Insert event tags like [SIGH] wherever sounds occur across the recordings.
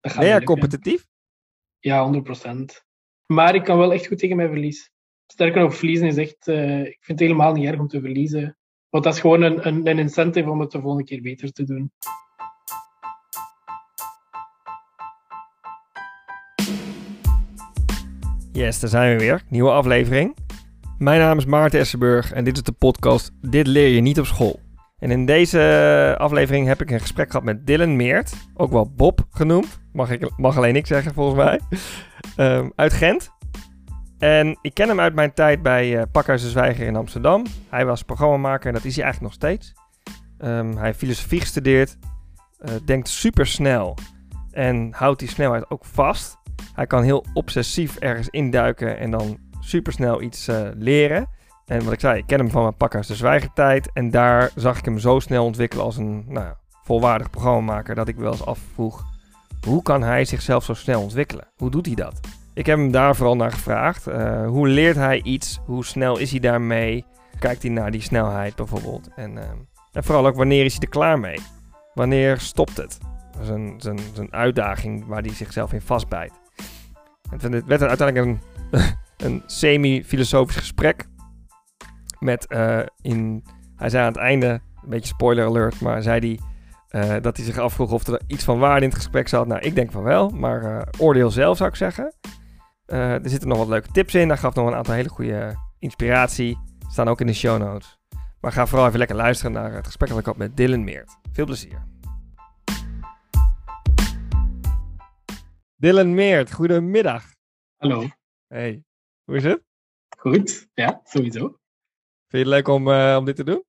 Ben jij competitief? Ja, 100%. Maar ik kan wel echt goed tegen mijn verlies. Sterker nog, verliezen is echt... eh, ik vind het helemaal niet erg om te verliezen. Want dat is gewoon een, een, een incentive om het de volgende keer beter te doen. Yes, daar zijn we weer. Nieuwe aflevering. Mijn naam is Maarten Essenburg en dit is de podcast Dit leer je niet op school. En in deze aflevering heb ik een gesprek gehad met Dylan Meert, ook wel Bob genoemd. Mag, ik, mag alleen ik zeggen volgens mij. [LAUGHS] Ehm, uit Gent. En ik ken hem uit mijn tijd bij eh Pakhuis de Zwijger in Amsterdam. Hij was programmamaker en dat is hij eigenlijk nog steeds. Ehm, hij heeft filosofie gestudeerd, eh, denkt super snel en houdt die snelheid ook vast. Hij kan heel obsessief ergens induiken en dan supersnel iets eh, leren. En wat ik zei, ik ken hem van mijn Pakhuis de Zwijgertijd. En daar zag ik hem zo snel ontwikkelen als een nou, ja, volwaardig programmamaker... dat ik wel eens afvroeg, hoe kan hij zichzelf zo snel ontwikkelen? Hoe doet hij dat? Ik heb hem daar vooral naar gevraagd. Eh, hoe leert hij iets? Hoe snel is hij daarmee? Kijkt hij naar die snelheid bijvoorbeeld? En, eh, en vooral ook, wanneer is hij er klaar mee? Wanneer stopt het? Dat is een, zijn, zijn uitdaging waar hij zichzelf in vastbijt. Het werd uiteindelijk een, [LAUGHS] een semi-filosofisch gesprek. Met uh, in. Hij zei aan het einde, een beetje spoiler alert, maar zei hij uh, dat hij zich afvroeg of er iets van waarde in het gesprek zat. Nou, ik denk van wel, maar uh, oordeel zelf zou ik zeggen. er zitten nog wat leuke tips in. Hij gaf nog een aantal hele goede inspiratie. Staan ook in de show notes. Maar ga vooral even lekker luisteren naar het gesprek dat ik had met Dylan Meert. Veel plezier. Dylan Meert, goedemiddag. Hallo. Hey, hoe is het? Goed, ja, sowieso. Vind je het leuk om, uh, om dit te doen?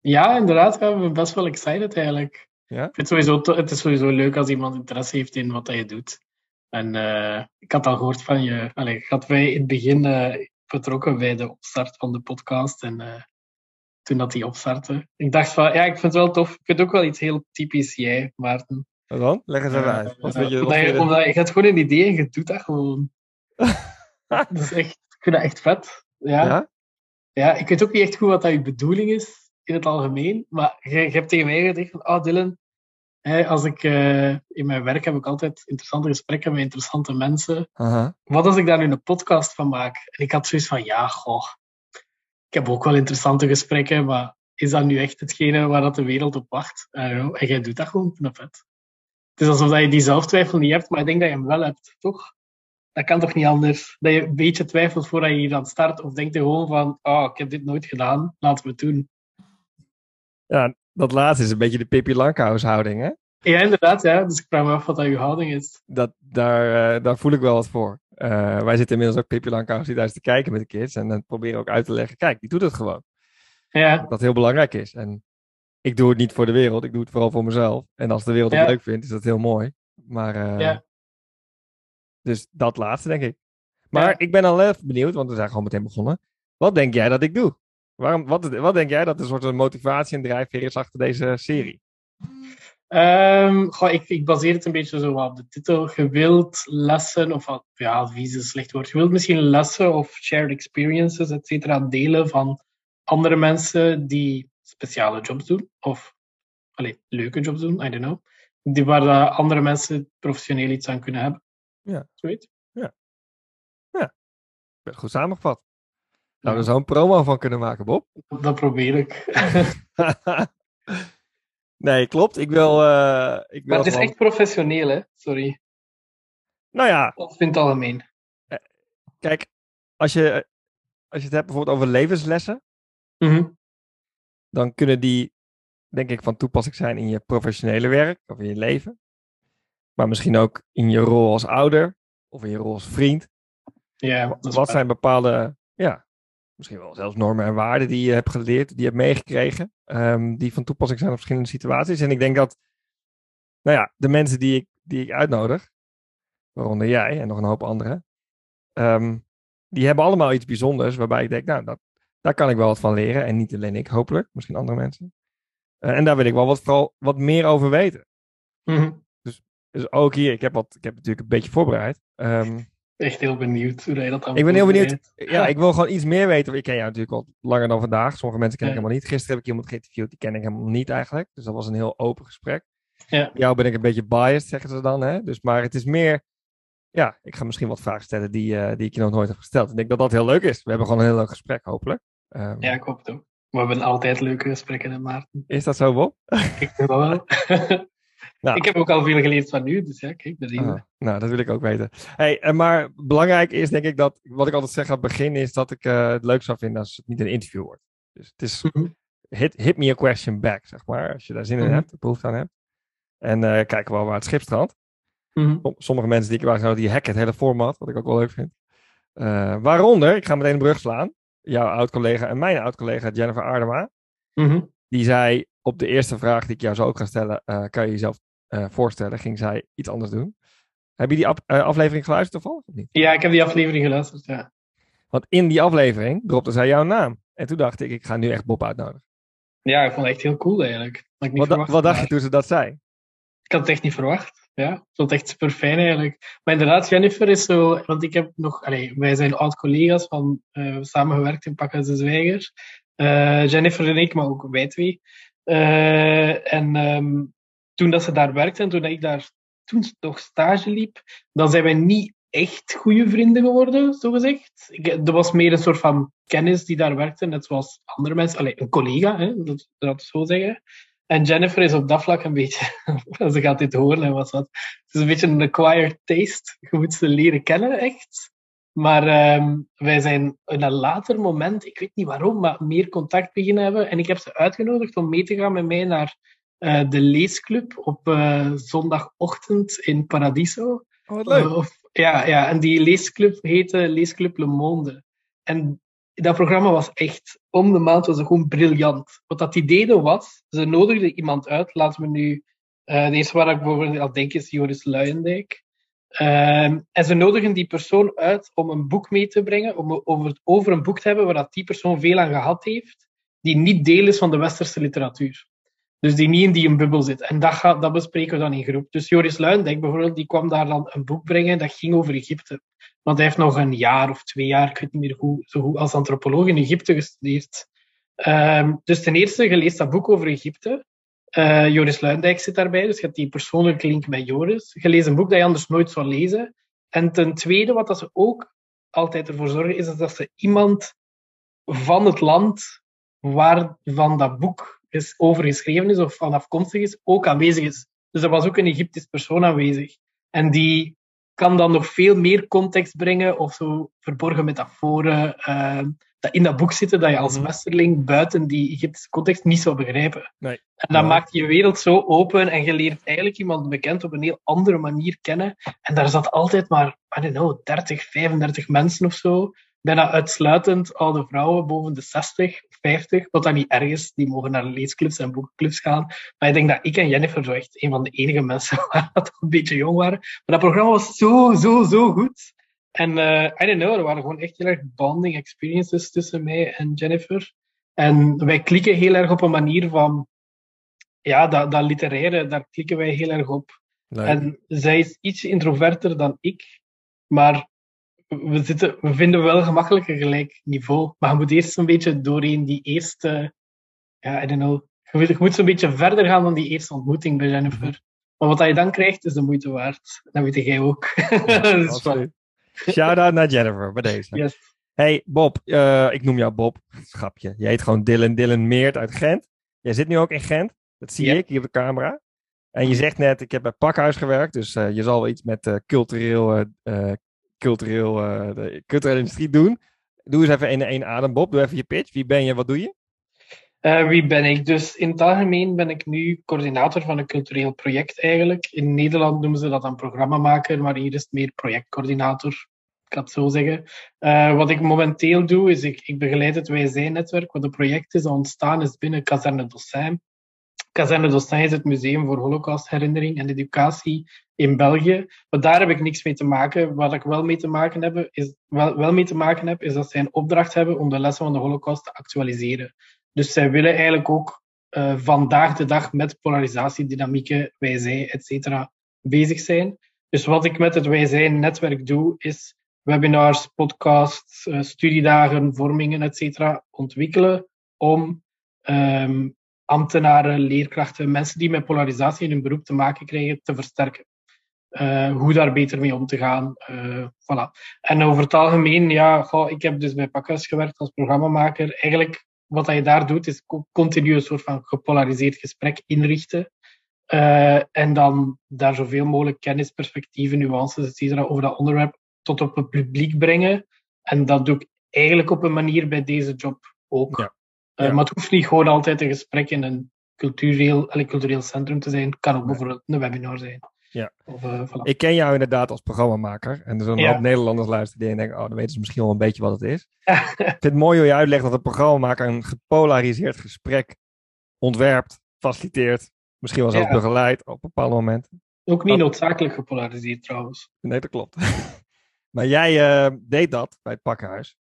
Ja, inderdaad. Ja, ik ben best wel excited eigenlijk. Ja? Ik vind het, sowieso, het is sowieso leuk als iemand interesse heeft in wat je doet. En uh, ik had al gehoord van je. Allee, had wij in het begin uh, betrokken bij de opstart van de podcast. En toen dat die opstartte. Ik dacht van, ja, ik vind het wel tof. Ik vind ook wel iets heel typisch jij, Maarten. Wat dan? Leg eens even uit. Wat je, omdat, je, omdat je hebt gewoon een idee en je doet dat gewoon. [LAUGHS] dat is echt, ik vind dat echt vet. Ja? ja? Ja, ik weet ook niet echt goed wat dat je bedoeling is in het algemeen. Maar je, je hebt tegen mij gezegd van, oh Dylan, hè, als ik, uh, in mijn werk heb ik altijd interessante gesprekken met interessante mensen. Uh -huh. Wat als ik daar nu een podcast van maak? En ik had zoiets van, ja, goh, ik heb ook wel interessante gesprekken, maar is dat nu echt hetgene waar dat de wereld op wacht? En jij doet dat gewoon, knap. Het is alsof je die zelftwijfel niet hebt, maar ik denk dat je hem wel hebt, toch? Dat kan toch niet anders? Dat je een beetje twijfelt voordat je hier aan start, of denk je gewoon van, oh, ik heb dit nooit gedaan, laten we het doen. Ja, dat laatste is een beetje de Pippi Lankhuis houding, hè? Ja, inderdaad, ja. Dus ik vraag me af wat dat je houding is. Dat, daar, uh, daar voel ik wel wat voor. Uh, wij zitten inmiddels ook Pippi Lankhuis die thuis te kijken met de kids. En dan proberen ook uit te leggen, kijk, die doet het gewoon. Ja. Dat dat heel belangrijk is. En ik doe het niet voor de wereld, ik doe het vooral voor mezelf. En als de wereld het ja. leuk vindt, is dat heel mooi. Maar, uh, ja. Dus dat laatste, denk ik. Maar ja. ik ben al even benieuwd, want we zijn gewoon meteen begonnen. Wat denk jij dat ik doe? Waarom, wat, wat denk jij dat een soort motivatie en drijfveer is achter deze serie? Um, goh, ik, ik, baseer het een beetje zo op de titel. Gewild lessen, of ja, advies is een slecht woord. Je wilt misschien lessen of shared experiences, et cetera, delen van andere mensen die speciale jobs doen. Of allez, leuke jobs doen, I don't know. Die waar uh, andere mensen professioneel iets aan kunnen hebben. Ja. Zoiets. Ja. Ja. Goed samengevat. We er zo'n promo van kunnen maken, Bob? Dat probeer ik. [LAUGHS] nee, klopt. Ik wil. Uh, ik wil maar het is gewoon... echt professioneel, hè? Sorry. Nou ja. Of vindt het algemeen. Kijk, als je, als je het hebt bijvoorbeeld over levenslessen, mm -hmm. dan kunnen die, denk ik, van toepassing zijn in je professionele werk of in je leven. Maar misschien ook in je rol als ouder of in je rol als vriend. Ja, wat waar. zijn bepaalde, ja, misschien wel zelfs normen en waarden die je hebt geleerd, die je hebt meegekregen, um, die van toepassing zijn op verschillende situaties. En ik denk dat, nou ja, de mensen die ik, die ik uitnodig, waaronder jij en nog een hoop anderen, um, die hebben allemaal iets bijzonders waarbij ik denk, nou, dat, daar kan ik wel wat van leren. En niet alleen ik, hopelijk, misschien andere mensen. Uh, en daar wil ik wel wat, vooral wat meer over weten. Mm -hmm. Dus, ook hier, ik heb, wat, ik heb natuurlijk een beetje voorbereid. Um, Echt heel benieuwd hoe je dat dan Ik ben heel benieuwd. Ja, [LAUGHS] ik wil gewoon iets meer weten. Ik ken jou natuurlijk al langer dan vandaag. Sommige mensen ken ik Ja. helemaal niet. Gisteren heb ik iemand geïnterviewd, die ken ik helemaal niet eigenlijk. Dus dat was een heel open gesprek. Ja. Jou ben ik een beetje biased, zeggen ze dan. Hè? Dus, maar het is meer, ja, ik ga misschien wat vragen stellen die, eh, die ik je nog nooit heb gesteld. Ik denk dat dat heel leuk is. We hebben gewoon een heel leuk gesprek, hopelijk. Ehm, Ja, ik hoop het ook. We hebben altijd leuke gesprekken, Maarten. Is dat zo, Bob? Ik dat wel. [LAUGHS] [LAUGHS] Nou. Ik heb ook al veel geleerd van u, dus ja, kijk, benieuwd. Ah, nou, dat wil ik ook weten. Hey, eh, maar belangrijk is denk ik dat, wat ik altijd zeg aan het begin, is dat ik eh, het leuk zou vinden als het niet een interview wordt. Dus het is Mhm. hit, hit me a question back, zeg maar. Als je daar zin in Mhm. hebt, behoefte aan hebt. En eh, kijken we wel waar het schip strandt. Mhm. Som- Sommige mensen die ik waar zou, die hacken het hele format, wat ik ook wel leuk vind. Eh, waaronder, ik ga meteen een brug slaan, jouw oud-collega en mijn oud-collega Jennifer Aardema. Die zei op de eerste vraag die ik jou zou ook gaan stellen, kan je jezelf eh, voorstellen, ging zij iets anders doen. Heb je die eh, aflevering geluisterd toevallig of niet? Ja, ik heb die aflevering geluisterd, ja. Want in die aflevering dropte zij jouw naam. En toen dacht ik, ik ga nu echt Bob uitnodigen. Ja, ik vond het echt heel cool eigenlijk. Wat, verwacht, wat dacht je toen ze dat zei? Ik had het echt niet verwacht. Ja, ik vond het echt super fijn eigenlijk. Maar inderdaad, Jennifer is zo, want ik heb nog, wij zijn oud-collega's van eh, samengewerkt in Pakken de Zwijger. Jennifer en ik, maar ook wij twee. En ehm, toen dat ze daar werkte en toen ik daar toen nog stage liep, dan zijn wij niet echt goede vrienden geworden, zo gezegd. Ik, er was meer een soort van kennis die daar werkte, net zoals andere mensen. Allee, een collega, hè, dat, dat zo zeggen. En Jennifer is op dat vlak een beetje, [LAUGHS] ze gaat dit horen en wat wat. Het is een beetje een acquired taste. Je moet ze leren kennen, echt. Maar ehm, wij zijn in een later moment, ik weet niet waarom, maar meer contact beginnen hebben. En ik heb ze uitgenodigd om mee te gaan met mij naar eh, de leesclub op eh, zondagochtend in Paradiso. Oh, wat Uh, of- ja, ja, en die leesclub heette Leesclub Le Monde. En dat programma was echt, om de maand was het gewoon briljant. Wat dat die deden was, ze nodigden iemand uit, laten we nu, eh de eerste waar ik bijvoorbeeld aan denk is Joris Luijendijk. Ehm, en ze nodigen die persoon uit om een boek mee te brengen, om over, het- over een boek te hebben waar dat die persoon veel aan gehad heeft, die niet deel is van de westerse literatuur. Dus die niet in die een bubbel zit. En dat, dat bespreken we dan in groep. Dus Joris Luijendijk bijvoorbeeld, die kwam daar dan een boek brengen dat ging over Egypte. Want hij heeft nog een jaar of twee jaar, ik weet niet meer hoe, zo goed, als antropoloog in Egypte gestudeerd. Ehm, dus ten eerste, je leest dat boek over Egypte. Eh, Joris Luijendijk zit daarbij, dus je hebt die persoonlijke link met Joris. Je een boek dat je anders nooit zou lezen. En ten tweede, wat dat ze ook altijd ervoor zorgen, is dat ze iemand van het land waarvan dat boek is over geschreven is of van afkomstig is, ook aanwezig is. Dus er was ook een Egyptisch persoon aanwezig. En die kan dan nog veel meer context brengen of zo verborgen metaforen eh, dat in dat boek zitten dat je als Mhm. westerling buiten die Egyptische context niet zou begrijpen. Nee. En dat Ja. maakt je wereld zo open en je leert eigenlijk iemand bekend op een heel andere manier kennen. En daar zat altijd maar, I don't know, 30, 35 mensen of zo. Bijna uitsluitend oude vrouwen boven de 60, 50, wat dan niet erg is. Die mogen naar leesclubs en boekenclubs gaan. Maar ik denk dat ik en Jennifer zo echt een van de enige mensen [LAUGHS] waren dat een beetje jong waren. Maar dat programma was zo, zo, zo goed. En eh I don't know, er waren gewoon echt heel erg bonding experiences tussen mij en Jennifer. En wij klikken heel erg op een manier van, ja, dat, dat literaire, daar klikken wij heel erg op. Leuk. En zij is iets introverter dan ik, maar we, zitten, we vinden wel gemakkelijk een gelijk niveau. Maar je moet eerst een beetje doorheen die eerste, ja, I don't know. Je moet, je moet zo'n beetje verder gaan dan die eerste ontmoeting bij Jennifer. Mhm. Maar wat je dan krijgt, is de moeite waard. Dat weet jij ook. Ja. [LAUGHS] Shout-out naar Jennifer bij deze. Yes. Hey Bob, eh, ik noem jou Bob. Schapje. Je heet gewoon Dylan, Dylan Meert uit Gent. Jij zit nu ook in Gent. Dat zie ik hier op de camera. En je zegt net, ik heb bij Pakhuis gewerkt. Dus eh, je zal wel iets met eh, cultureel, cultureel, eh, de culturele industrie doen. Doe eens even in één adem, Bob. Doe even je pitch. Wie ben je? Wat doe je? Eh, wie ben ik? Dus in het algemeen ben ik nu coördinator van een cultureel project eigenlijk. In Nederland noemen ze dat dan programmamaker, maar hier is het meer projectcoördinator. Ik kan het zo zeggen. Eh, wat ik momenteel doe, is ik, ik begeleid het Wij Zijn-netwerk, wat een project is ontstaan is binnen Kazerne Dossin. Kazerne Dossin is het museum voor holocaustherinnering en educatie in België. Maar daar heb ik niks mee te maken. Wat ik wel mee te maken heb, is, wel, wel mee te maken heb, is dat zij een opdracht hebben om de lessen van de holocaust te actualiseren. Dus zij willen eigenlijk ook uh, vandaag de dag met polarisatiedynamieken, wij zij, et cetera, bezig zijn. Dus wat ik met het Wij Zijn netwerk doe, is webinars, podcasts, uh, studiedagen, vormingen, et cetera, ontwikkelen om um, ambtenaren, leerkrachten, mensen die met polarisatie in hun beroep te maken krijgen, te versterken. Uh, hoe daar beter mee om te gaan. Uh, voilà. En over het algemeen, ja, ik heb dus bij Pakhuis gewerkt als programmamaker. Eigenlijk, wat je daar doet, is continu een soort van gepolariseerd gesprek inrichten. Uh, en dan daar zoveel mogelijk kennis, perspectieven, nuances, etc. over dat onderwerp tot op het publiek brengen. En dat doe ik eigenlijk op een manier bij deze job ook. Ja. Ja. maar het hoeft niet gewoon altijd een gesprek in een cultureel, cultureel centrum te zijn. Het kan ook bijvoorbeeld een webinar zijn. Ja. Of, uh, voilà. Ik ken jou inderdaad als programmamaker. En er zijn een ja. hoop Nederlanders luisteren die denken, oh, dan weten ze misschien wel een beetje wat het is. [LAUGHS] ik vind het mooi hoe je uitlegt dat een programmamaker een gepolariseerd gesprek ontwerpt, faciliteert, misschien wel zelfs begeleidt op bepaalde momenten. Ook niet noodzakelijk gepolariseerd trouwens. Nee, dat klopt. [LAUGHS] maar jij uh, deed dat bij het pakkenhuis.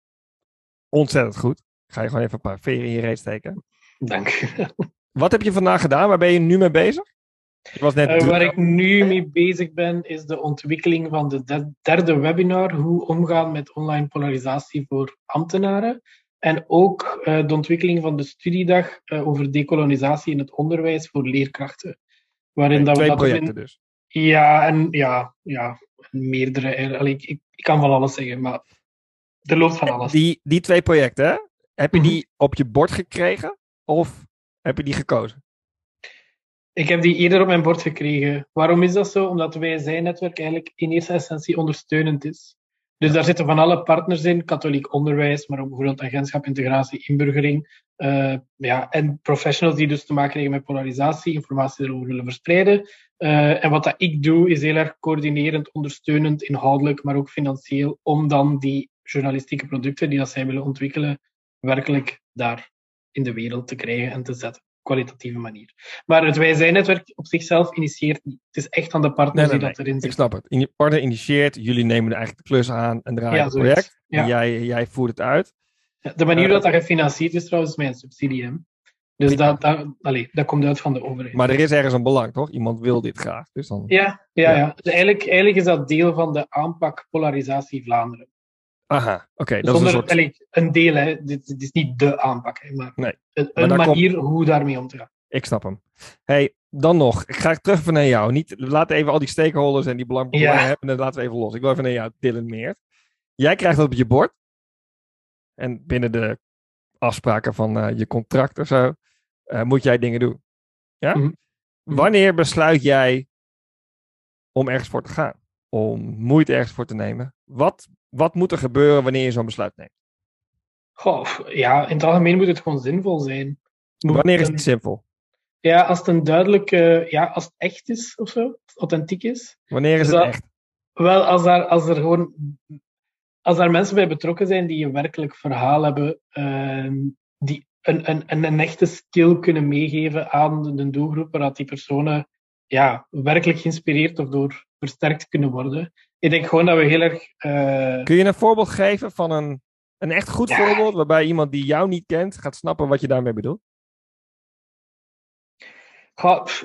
Ontzettend goed. Ik ga je gewoon even een paar veren in je reet steken. Dank. Wat heb je vandaag gedaan? Waar ben je nu mee bezig? Was net uh, waar ik nu mee bezig ben, is de ontwikkeling van de derde webinar. Hoe omgaan met online polarisatie voor ambtenaren. En ook uh, de ontwikkeling van de studiedag uh, over decolonisatie in het onderwijs voor leerkrachten. Waarin dat Twee we dat projecten dus. Ja, en ja, ja meerdere. Allee, ik, ik, ik, kan van alles zeggen, maar er loopt van alles. Die, die twee projecten, heb je mhm. die op je bord gekregen of heb je die gekozen? Ik heb die eerder op mijn bord gekregen. Waarom is dat zo? Omdat wij zijn netwerk eigenlijk in eerste essentie ondersteunend is. Dus daar zitten van alle partners in, katholiek onderwijs, maar ook bijvoorbeeld agentschap integratie, inburgering. Uh, ja, en professionals die dus te maken krijgen met polarisatie, informatie erover willen verspreiden. Uh, en wat dat ik doe, is heel erg coördinerend, ondersteunend, inhoudelijk, maar ook financieel, om dan die journalistieke producten die dat zij willen ontwikkelen, werkelijk daar in de wereld te krijgen en te zetten kwalitatieve manier. Maar het Wij Zijn-netwerk op zichzelf initieert niet. Het is echt aan de partners die dat erin zitten. Ik snap het. Je partner initieert, jullie nemen eigenlijk de klus aan en draaien het project. En jij, jij voert het uit. de manier uh, dat dat gefinancierd is trouwens, mijn subsidie. Dus dat, dat, dat komt uit van de overheid. Maar er is ergens een belang, toch? Iemand wil dit graag. Dus dan... Ja, ja, ja. Dus eigenlijk, eigenlijk is dat deel van de aanpak polarisatie Vlaanderen. Aha, oké. dat is een, soort... een deel, hè. Dit, dit, is niet de aanpak, hè, maar nee. een, een manier hoe daarmee om te gaan. Ik snap hem. hey, dan nog. Ik ga terug van naar jou. Niet, laat even al die stakeholders en die belangrijke ja. hebben. En dan laten we even los. Ik wil even naar jou, Dylan Meert. Jij krijgt dat op je bord. En binnen de afspraken van uh, je contract of zo, uh, moet jij dingen doen. Ja? Mm -hmm. Wanneer besluit jij om ergens voor te gaan? Om moeite ergens voor te nemen? Wat wat moet er gebeuren wanneer je zo'n besluit neemt? Goh, ja, in het algemeen moet het gewoon zinvol zijn. wanneer is het zinvol? Ja, als het een duidelijke, ja, als het echt is of zo, authentiek is. Wanneer is het echt? Wel, als er, als er gewoon, als er mensen bij betrokken zijn die een werkelijk verhaal hebben, uh, die een, een, een, een echte skill kunnen meegeven aan de doelgroep, waar die personen ja, werkelijk geïnspireerd of door versterkt kunnen worden ik denk gewoon dat we heel erg. Uh... Kun je een voorbeeld geven van een, een echt goed voorbeeld waarbij iemand die jou niet kent gaat snappen wat je daarmee bedoelt?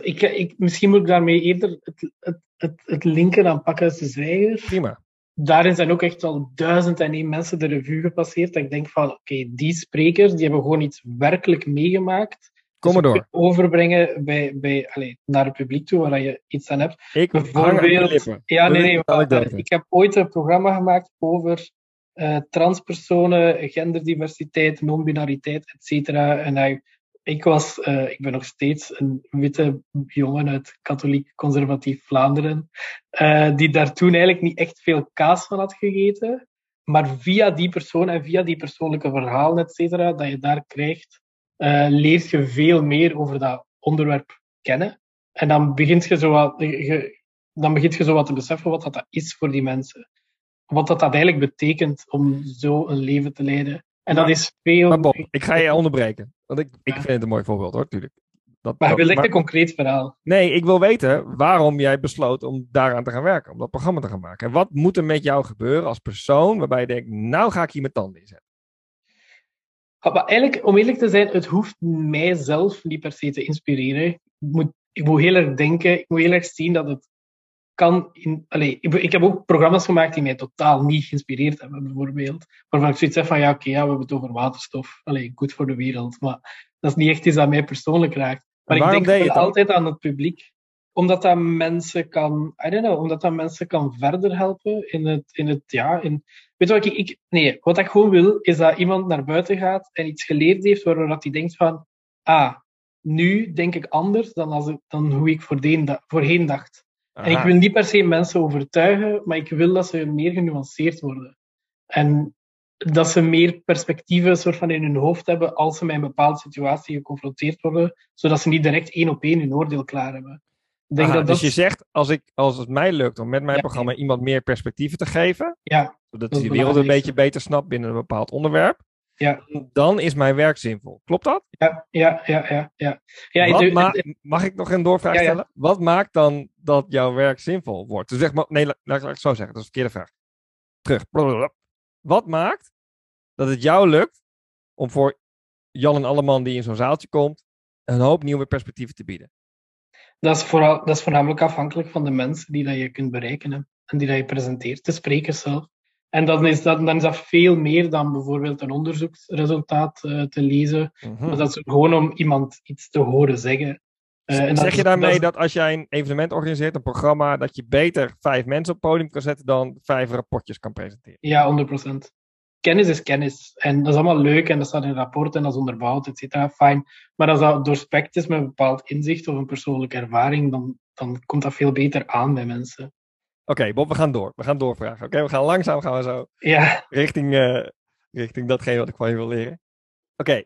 Ik, ik, misschien moet ik daarmee eerder het, het, het, het linken aan Pakhuis de Zwijger. Prima. Daarin zijn ook echt wel duizend en één mensen de revue gepasseerd. Dat ik denk van, oké, die sprekers die hebben gewoon iets werkelijk meegemaakt. Kom maar door. Overbrengen bij, bij, allez, naar het publiek toe waar je iets aan hebt. Ik Bijvoorbeeld, ja, nee, nee. Maar, ik heb ooit een programma gemaakt over uh, transpersonen, genderdiversiteit, non-binariteit, et cetera. En hij, ik was, uh, ik ben nog steeds een witte jongen uit katholiek conservatief Vlaanderen, uh, die daar toen eigenlijk niet echt veel kaas van had gegeten. Maar via die persoon en via die persoonlijke verhalen, et cetera, dat je daar krijgt, uh, leert je veel meer over dat onderwerp kennen. En dan begint je zo wat, je, dan begint je zo wat te beseffen wat dat is voor die mensen. Wat dat, dat eigenlijk betekent om zo een leven te leiden. En dat is veel. Maar Bob, ik ga je onderbreken. Want ik, ik vind het een mooi voorbeeld hoor, natuurlijk. Dat, maar wil echt een concreet verhaal. Nee, ik wil weten waarom jij besloot om daaraan te gaan werken, om dat programma te gaan maken. En wat moet er met jou gebeuren als persoon waarbij je denkt, nou ga ik hier mijn tanden in zetten? Maar eigenlijk, om eerlijk te zijn, het hoeft mijzelf niet per se te inspireren. Ik moet, ik moet heel erg denken, ik moet heel erg zien dat het kan. In, allez, ik, ik, heb ook programma's gemaakt die mij totaal niet geïnspireerd hebben, bijvoorbeeld. Waarvan ik zoiets zeg van, ja, oké, ja, we hebben het over waterstof. Allee, goed voor de wereld. Maar dat is niet echt iets dat mij persoonlijk raakt. Maar ik denk dan? altijd aan het publiek. Omdat dat mensen kan, I don't know, omdat dat mensen kan verder helpen in het, in het ja, in, weet je wat ik, ik, nee, wat ik gewoon wil, is dat iemand naar buiten gaat en iets geleerd heeft, waardoor dat hij denkt van, ah, nu denk ik anders dan, als ik, dan hoe ik voorheen dacht. En ik wil niet per se mensen overtuigen, maar ik wil dat ze meer genuanceerd worden. En dat ze meer perspectieven soort van in hun hoofd hebben als ze met een bepaalde situatie geconfronteerd worden, zodat ze niet direct één op één hun oordeel klaar hebben. Denk Aha, dat dus dat, je zegt, als, ik, als het mij lukt om met mijn Ja. programma iemand meer perspectieven te geven, ja, zodat Dat is de wereld een beetje beter snapt binnen een bepaald onderwerp, ja, dan is mijn werk zinvol. Klopt dat? ja, ja, ja, ja. ja. ja Wat ma- mag ik nog een doorvraag ja. stellen? Wat maakt dan dat jouw werk zinvol wordt? Dus zeg maar, nee, laat, laat ik het zo zeggen, dat is een verkeerde vraag. Terug. Blablabla. Wat maakt dat het jou lukt om voor Jan en Alleman die in zo'n zaaltje komt, een hoop nieuwe perspectieven te bieden? dat, is vooral, dat is voornamelijk afhankelijk van de mensen die dat je kunt bereiken hè, en die dat je presenteert, de sprekers zelf. En dan is, dat, dan is dat veel meer dan bijvoorbeeld een onderzoeksresultaat eh, te lezen. Mhm. Maar dat is gewoon om iemand iets te horen zeggen. Eh, en zeg je daarmee dat als jij een evenement organiseert, een programma, dat je beter vijf mensen op het podium kan zetten dan vijf rapportjes kan presenteren? Ja, 100%. Kennis is kennis. En dat is allemaal leuk en dat staat in een rapport en dat is onderbouwd, et cetera. Fijn. Maar als dat doorspekt is met een bepaald inzicht of een persoonlijke ervaring, dan, dan komt dat veel beter aan bij mensen. Oké, Bob, we gaan door. We gaan doorvragen. Oké, we gaan langzaam gaan we zo Ja, richting, eh, richting datgene wat ik van je wil leren. Oké,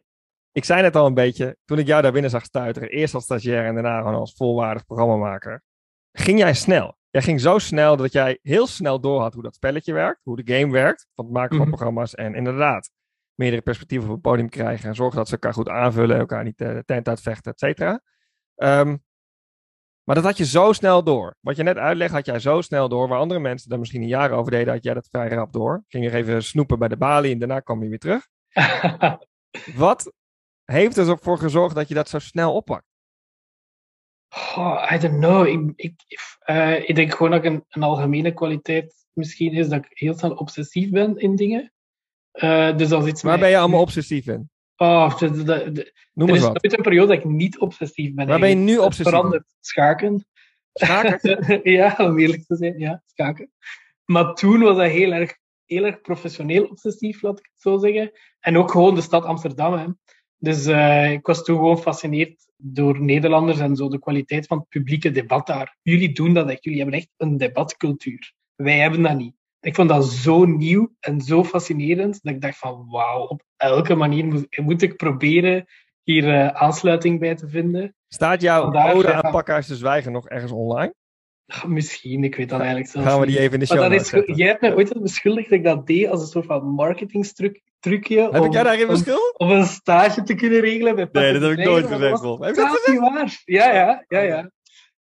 ik zei net al een beetje, toen ik jou daar binnen zag stuiteren, eerst als stagiair en daarna gewoon als volwaardig programmamaker, ging jij snel. Jij ging zo snel dat jij heel snel doorhad hoe dat spelletje werkt, hoe de game werkt, van het maken van Mhm. programma's en inderdaad meerdere perspectieven op het podium krijgen en zorgen dat ze elkaar goed aanvullen, elkaar niet eh, de tent uitvechten, et cetera. Ehm, maar dat had je zo snel door. Wat je net uitlegt, had jij zo snel door. Waar andere mensen daar misschien een jaar over deden, had jij dat vrij rap door. Ging er even snoepen bij de balie en daarna kwam je weer terug. [LAUGHS] Wat heeft er voor gezorgd dat je dat zo snel oppakt? Oh, I don't know. Ik, ik, eh, ik denk gewoon dat ik een, een algemene kwaliteit misschien is dat ik heel snel obsessief ben in dingen. Eh, dus als iets Waar mij- ben je allemaal obsessief in? Oh, de, de, de- Noem er is wat. nooit een periode dat ik niet obsessief ben. Waar ben je nu obsessief verandert. Schaken. Schaken? [LAUGHS] ja, om eerlijk te zijn. Ja, schaken. Maar toen was dat heel erg, heel erg professioneel obsessief, laat ik het zo zeggen. En ook gewoon de stad Amsterdam. Hè. Dus eh, ik was toen gewoon gefascineerd door Nederlanders en zo de kwaliteit van het publieke debat daar. Jullie doen dat echt. Jullie hebben echt een debatcultuur. Wij hebben dat niet. Ik vond dat zo nieuw en zo fascinerend dat ik dacht van wauw, op elke manier moet, moet ik proberen hier eh, aansluiting bij te vinden. Staat jouw ja. aan Pakhuis te Zwijgen nog ergens online? Misschien, ik weet dat eigenlijk zelfs Gaan we die even in de show is, jij hebt mij ooit beschuldigd dat ik dat deed als een soort van marketingstrucje. Heb ik om- jij daarin om- beschuldigd? Om een stage te kunnen regelen bij Nee, dat heb ik nooit gezegd, Heb je dat niet waar. Ja, ja, ja, ja.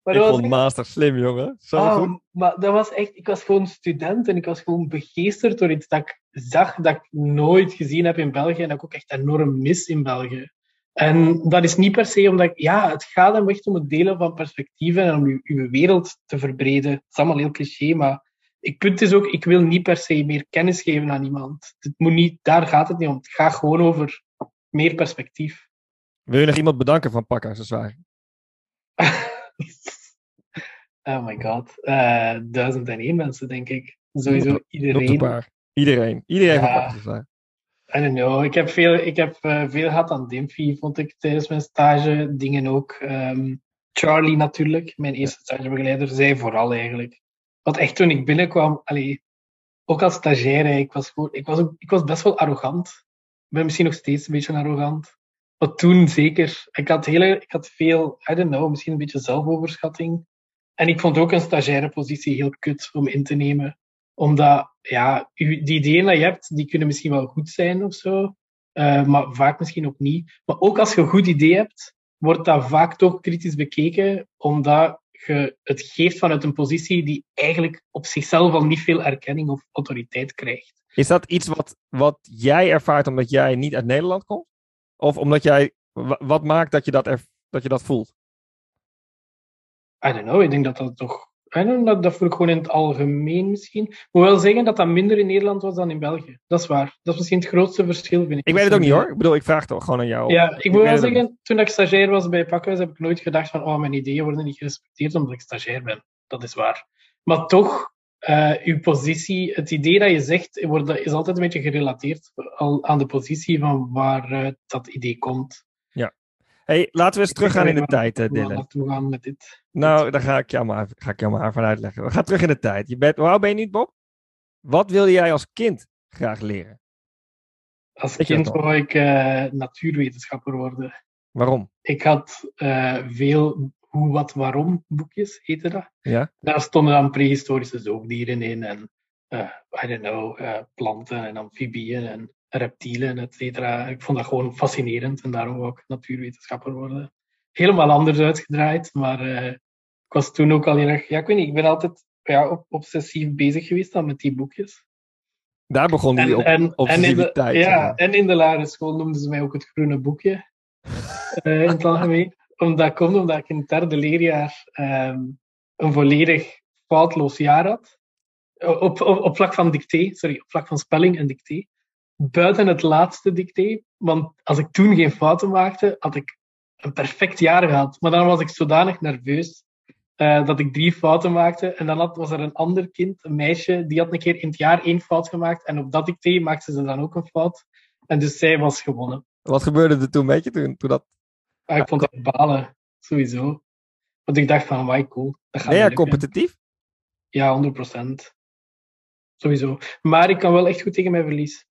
Maar Ik dat vond echt- Master slim, jongen. Zo goed. maar dat was echt, ik was gewoon student en ik was gewoon begeesterd door iets dat ik zag dat ik nooit gezien heb in België en dat ik ook echt enorm mis in België. En dat is niet per se omdat ik, ja, het gaat hem echt om het delen van perspectieven en om uw, uw wereld te verbreden. Het is allemaal heel cliché, maar ik punt is ook, ik wil niet per se meer kennis geven aan iemand. Het moet niet, daar gaat het niet om. Het gaat gewoon over meer perspectief. Wil je nog iemand bedanken van te Zwijgen? [LAUGHS] oh my god. Eh, duizend en één mensen, denk ik. Sowieso iedereen. paar. Iedereen. Iedereen Ja. I don't know. Ik heb veel, ik heb, eh, veel gehad aan Dimfy, vond ik tijdens mijn stage. Dingen ook. Ehm, Charlie natuurlijk, mijn eerste stagebegeleider, zij vooral eigenlijk. Want echt toen ik binnenkwam, allee, ook als stagiair, ik was, gewoon, ik, was ook, ik was best wel arrogant. Ik ben misschien nog steeds een beetje arrogant. Maar toen zeker. Ik had, hele, ik had veel, I don't know, misschien een beetje zelfoverschatting. En ik vond ook een stagiaire positie heel kut om in te nemen omdat, ja, die ideeën die je hebt, die kunnen misschien wel goed zijn of zo. eh, maar vaak misschien ook niet. Maar ook als je een goed idee hebt, wordt dat vaak toch kritisch bekeken, omdat je het geeft vanuit een positie die eigenlijk op zichzelf al niet veel erkenning of autoriteit krijgt. Is dat iets wat, wat jij ervaart omdat jij niet uit Nederland komt? Of omdat jij... wa- Wat maakt dat je dat, dat, je dat voelt? I don't know, ik denk dat dat toch dat, dat voel ik gewoon in het algemeen misschien. Ik moet wel zeggen dat dat minder in Nederland was dan in België. Dat is waar. Dat is misschien het grootste verschil, vind ik. Ik weet het ook niet hoor. Ik bedoel, ik vraag toch gewoon aan jou. Ja, ik moet wel zeggen, toen ik stagiair was bij Pakhuis, heb ik nooit gedacht van, oh, mijn ideeën worden niet gerespecteerd omdat ik stagiair ben. Dat is waar. Maar toch, uh, uw positie, het idee dat je zegt, wordt, is altijd een beetje gerelateerd aan de positie van waar dat idee komt. Hey, laten we eens teruggaan in de tijd, uh, Dylan. Met dit. Nou, daar ga ik jou maar, ga ik jou maar van uitleggen. We gaan terug in de tijd. Je bent, hoe oud ben je nu, Bob? Wat wilde jij als kind graag leren? Als kind wou ik uh, natuurwetenschapper worden. Waarom? Ik had uh, veel hoe, wat, waarom boekjes, heette dat. Ja. Daar stonden dan prehistorische zoogdieren in en, uh, I don't know, planten en amfibieën en reptielen, et cetera. Ik vond dat gewoon fascinerend en daarom wou ik natuurwetenschapper worden. Helemaal anders uitgedraaid, maar uh, ik was toen ook al heel erg... Ja, ik weet niet, ik ben altijd ja, obsessief bezig geweest dan met die boekjes. Daar begon die op, en, obsessiviteit. En de, ja, en in de lagere school noemden ze mij ook het groene boekje. uh, in het algemeen. [LAUGHS] Omdat, komt omdat ik in het derde leerjaar um, een volledig foutloos jaar had. Op, op, op vlak van dicté, sorry, op vlak van spelling en dicté buiten het laatste dicté. Want als ik toen geen fouten maakte, had ik een perfect jaar gehad. Maar dan was ik zodanig nerveus uh, dat ik drie fouten maakte. En dan had, was er een ander kind, een meisje, die had een keer in het jaar één fout gemaakt. En op dat dicté maakte ze dan ook een fout. En dus zij was gewonnen. Wat gebeurde er toen met je toen, toen dat... Ah, ik vond het balen, sowieso. Want ik dacht van, why cool. Dat gaat ben jij competitief? Ja, 100%. Sowieso. Maar ik kan wel echt goed tegen mijn verlies.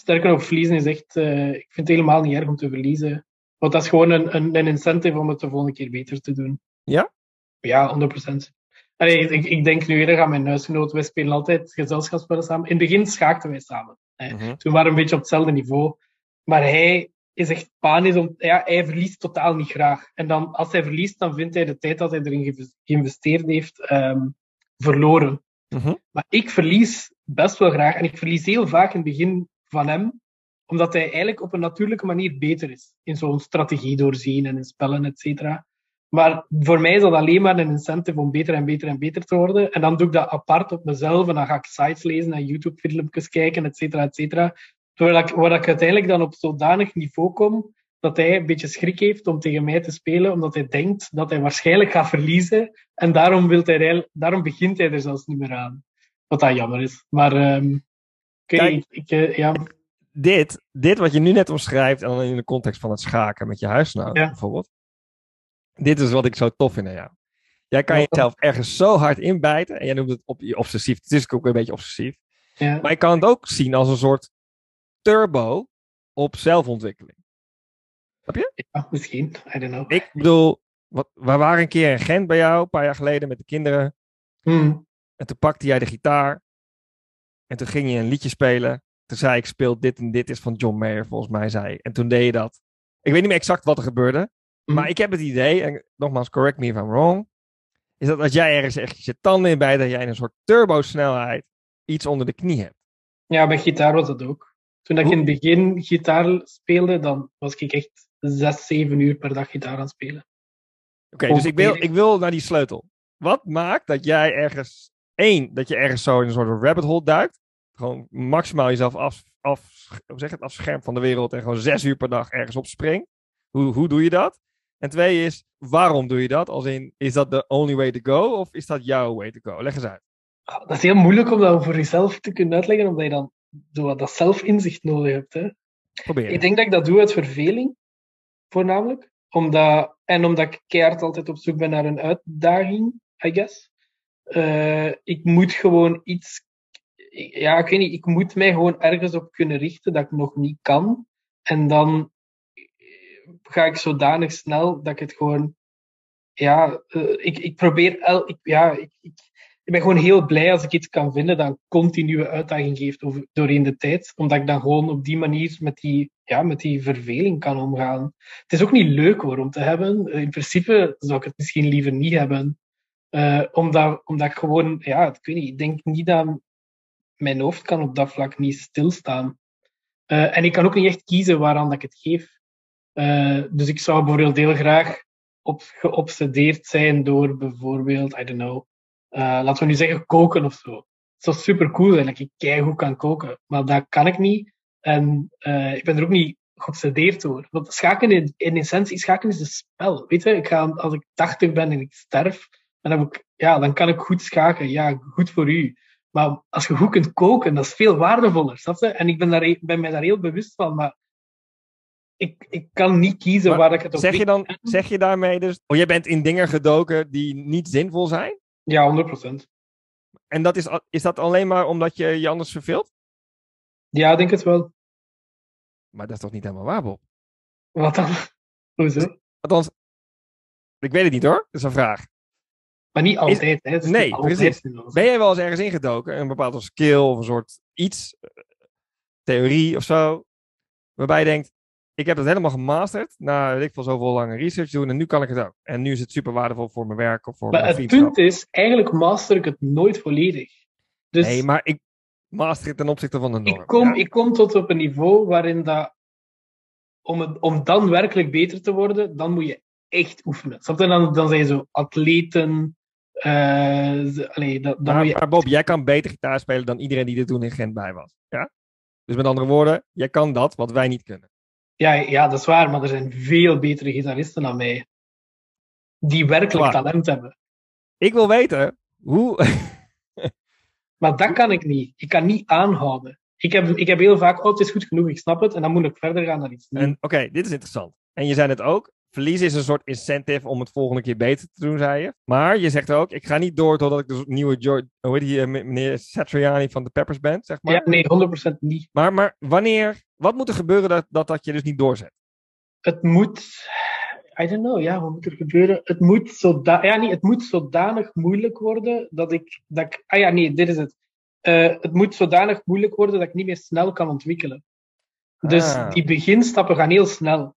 Sterker nog, verliezen is echt... Uh, ik vind het helemaal niet erg om te verliezen. Want dat is gewoon een, een, een incentive om het de volgende keer beter te doen. Ja? Ja, 100%. Allee, ik, ik denk nu eerder aan mijn huisgenoot. Wij spelen altijd gezelschapsspellen samen. In het begin schaakten wij samen. Hè. Toen waren we een beetje op hetzelfde niveau. Maar hij is echt panisch. Om, ja, hij verliest totaal niet graag. En dan, als hij verliest, dan vindt hij de tijd dat hij erin geïnvesteerd heeft um, verloren. Mm-hmm. Maar ik verlies best wel graag. En ik verlies heel vaak in het begin van hem, omdat hij eigenlijk op een natuurlijke manier beter is. In zo'n strategie doorzien en in spellen, et cetera. Maar voor mij is dat alleen maar een incentive om beter en beter en beter te worden. En dan doe ik dat apart op mezelf en dan ga ik sites lezen en YouTube-filmpjes kijken, et cetera, et cetera. Waar ik, uiteindelijk dan op zodanig niveau kom dat hij een beetje schrik heeft om tegen mij te spelen, omdat hij denkt dat hij waarschijnlijk gaat verliezen. En daarom, wil hij, daarom begint hij er zelfs niet meer aan. Wat dat jammer is. Maar um, Kijk, ik, uh, ja. dit, dit wat je nu net omschrijft, en dan in de context van het schaken met je huisgenoot ja. bijvoorbeeld. Dit is wat ik zo tof vind aan jou. Jij kan jezelf ergens zo hard inbijten. En jij noemt het op, obsessief. Het is ook een beetje obsessief. Ja. Maar je kan het ook zien als een soort turbo op zelfontwikkeling. Snap je? Ja, misschien. I don't know. Ik bedoel, wat, we waren een keer in Gent bij jou, een paar jaar geleden, met de kinderen. Hmm. En toen pakte jij de gitaar. En toen ging je een liedje spelen. Toen zei ik, speel dit en dit is van John Mayer, volgens mij zei En toen deed je dat. Ik weet niet meer exact wat er gebeurde. Mm. Maar ik heb het idee, en nogmaals, correct me if I'm wrong. Is dat als jij ergens echt je tanden in bij, dat jij een soort turbo-snelheid iets onder de knie hebt. Ja, bij gitaar was dat ook. Toen ik in het begin gitaar speelde, dan was ik echt zes, zeven uur per dag gitaar aan het spelen. Oké, okay, dus ik wil, ik wil naar die sleutel. Wat maakt dat jij ergens, één, dat je ergens zo in een soort rabbit hole duikt, gewoon maximaal jezelf af, af, hoe zeg het, afschermt van de wereld en gewoon zes uur per dag ergens op springt. Hoe, hoe doe je dat? En twee is, waarom doe je dat? Als in, is dat the only way to go of is dat jouw way to go? Leg eens uit. Ah, dat is heel moeilijk om dat voor jezelf te kunnen uitleggen, omdat je dan zo dat zelfinzicht nodig hebt. Hè? Probeer. Ik denk dat ik dat doe uit verveling, voornamelijk. Omdat, en omdat ik keihard altijd op zoek ben naar een uitdaging, I guess. Uh, ik moet gewoon iets ja, ik weet niet, ik moet mij gewoon ergens op kunnen richten dat ik nog niet kan. En dan ga ik zodanig snel dat ik het gewoon, ja, uh, ik, ik probeer, el, ik, ja, ik, ik, ik, ben gewoon heel blij als ik iets kan vinden dat een continue uitdaging geeft over, doorheen de tijd. Omdat ik dan gewoon op die manier met die, ja, met die verveling kan omgaan. Het is ook niet leuk hoor, om te hebben. In principe zou ik het misschien liever niet hebben. Uh, omdat, omdat ik gewoon, ja, ik weet niet, ik denk niet dat mijn hoofd kan op dat vlak niet stilstaan. Uh, en ik kan ook niet echt kiezen waaraan dat ik het geef. Uh, dus ik zou bijvoorbeeld heel graag op, geobsedeerd zijn door bijvoorbeeld, I don't know, uh, laten we nu zeggen koken of zo. Het is super cool zijn dat ik keihard kan koken, maar dat kan ik niet. En ik ben er ook niet geobsedeerd door. Want schaken in, in essentie, schaken is een spel. Weet je, ik ga, als ik 80 ben en ik sterf, dan, heb ik, ja, dan kan ik goed schaken. Ja, goed voor u. Maar als je goed kunt koken, dat is veel waardevoller. Snap je? En ik ben, daar, ben mij daar heel bewust van. Maar ik, ik kan niet kiezen waar ik het op zeg je dan Zeg je daarmee dus, oh, je bent in dingen gedoken die niet zinvol zijn? Ja, 100%. En dat is, is dat alleen maar omdat je je anders verveelt? Ja, ik denk het wel. Maar dat is toch niet helemaal waar, Bob? Wat dan? [LAUGHS] Hoezo? Althans, ik weet het niet hoor. Dat is een vraag. Maar niet altijd, hè? nee, precies. Ben jij wel eens ergens ingedoken? Een bepaalde skill of een soort iets, theorie of zo, waarbij je denkt, ik heb het helemaal gemasterd, na weet ik veel zoveel lange research doen en nu kan ik het ook. En nu is het super waardevol voor mijn werk of voor maar mijn het punt is, eigenlijk master ik het nooit volledig. Dus nee, maar ik master het ten opzichte van de norm. Ik kom, ik kom tot op een niveau waarin dat, om, het, om dan werkelijk beter te worden, dan moet je echt oefenen. Dan, dan zijn zo atleten, uh, allee, dan, dan maar, je... maar, Bob, jij kan beter gitaar spelen dan iedereen die er toen in Gent bij was. Ja? Dus met andere woorden, jij kan dat wat wij niet kunnen. Ja, ja, dat is waar, maar er zijn veel betere gitaristen dan mij. Die werkelijk talent hebben. Ik wil weten hoe. [LAUGHS] maar dat kan ik niet. Ik kan niet aanhouden. Ik heb, ik heb heel vaak, oh, het is goed genoeg, ik snap het, en dan moet ik verder gaan naar iets nieuws. Oké, dit is interessant. En je zei het ook, Verliezen is een soort incentive om het volgende keer beter te doen, zei je. Maar je zegt ook, ik ga niet door totdat ik de nieuwe George, hoe heet die, eh, meneer Satriani van de Peppers band, zeg maar. Ja, nee, 100% niet. Maar, maar wanneer, wat moet er gebeuren dat, dat dat je dus niet doorzet? Het moet, I don't know, ja, wat moet er gebeuren? Het moet, zoda ja, niet, het moet zodanig moeilijk worden dat ik, dat ik, ah ja, nee, dit is het. Uh, het moet zodanig moeilijk worden dat ik niet meer snel kan ontwikkelen. Dus ah. die beginstappen gaan heel snel.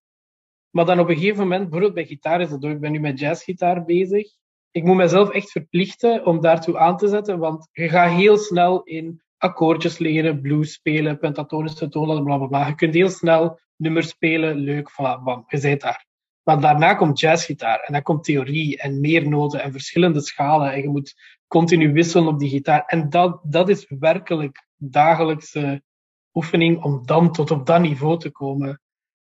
Maar dan op een gegeven moment, bijvoorbeeld bij gitaar is dat ook, ik ben nu met jazzgitaar bezig. Ik moet mezelf echt verplichten om daartoe aan te zetten, want je gaat heel snel in akkoordjes leren, blues spelen, pentatonische toonladder, bla bla bla. Je kunt heel snel nummers spelen, leuk, voilà, bam, je bent daar. Maar daarna komt jazzgitaar en dan komt theorie en meer noten en verschillende schalen en je moet continu wisselen op die gitaar. En dat, dat is werkelijk dagelijkse oefening om dan tot op dat niveau te komen.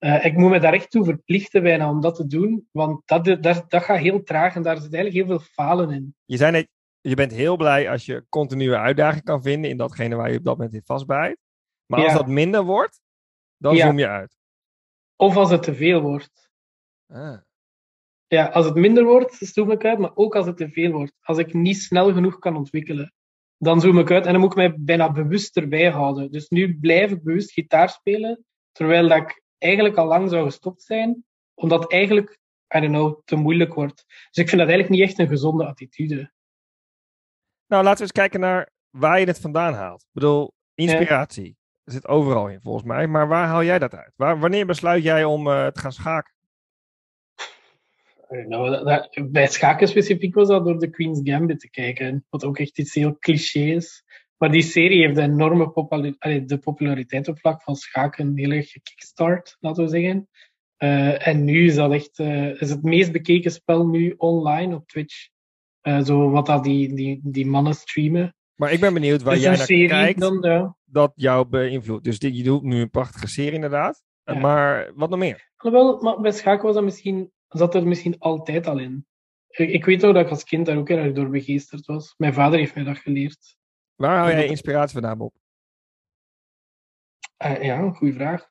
Uh, ik moet me daar echt toe verplichten bijna om dat te doen, want dat, dat, dat gaat heel traag en daar zit eigenlijk heel veel falen in. Je zei net, je bent heel blij als je continue uitdaging kan vinden in datgene waar je op dat moment in vastbijt. Maar als dat minder wordt, dan ja. zoom je uit. Of als het te veel wordt. Ah. Ja, als het minder wordt, zoom ik uit, maar ook als het te veel wordt. Als ik niet snel genoeg kan ontwikkelen, dan zoom ik uit en dan moet ik mij bijna bewust erbij houden. Dus nu blijf ik bewust gitaar spelen, terwijl dat ik eigenlijk al lang zou gestopt zijn, omdat het eigenlijk, I don't know, te moeilijk wordt. Dus ik vind dat eigenlijk niet echt een gezonde attitude. Nou, laten we eens kijken naar waar je het vandaan haalt. Ik bedoel, inspiratie ja. zit overal in volgens mij, maar waar haal jij dat uit? Waar, wanneer besluit jij om uh, te gaan schaken? Nou, dat, bij schaken specifiek was dat door de Queen's Gambit te kijken, wat ook echt iets heel cliché is. Maar die serie heeft een enorme populariteit, de populariteit op vlak van schaken heel erg gekickstart, laten we zeggen. Uh, en nu is dat echt uh, is het meest bekeken spel nu online op Twitch. Uh, zo wat dat die, die, die mannen streamen. Maar ik ben benieuwd waar jij naar kijkt dan, ja. dat jou beïnvloedt. Dus dit, je doet nu een prachtige serie inderdaad. Ja. Maar wat nog meer? Wel, maar bij schaken was dat misschien, zat er misschien altijd al in. Ik, ik weet ook dat ik als kind daar ook erg door begeesterd was. Mijn vader heeft mij dat geleerd. Waar hou jij inspiratie vandaan, Bob? Uh, ja, een goede vraag.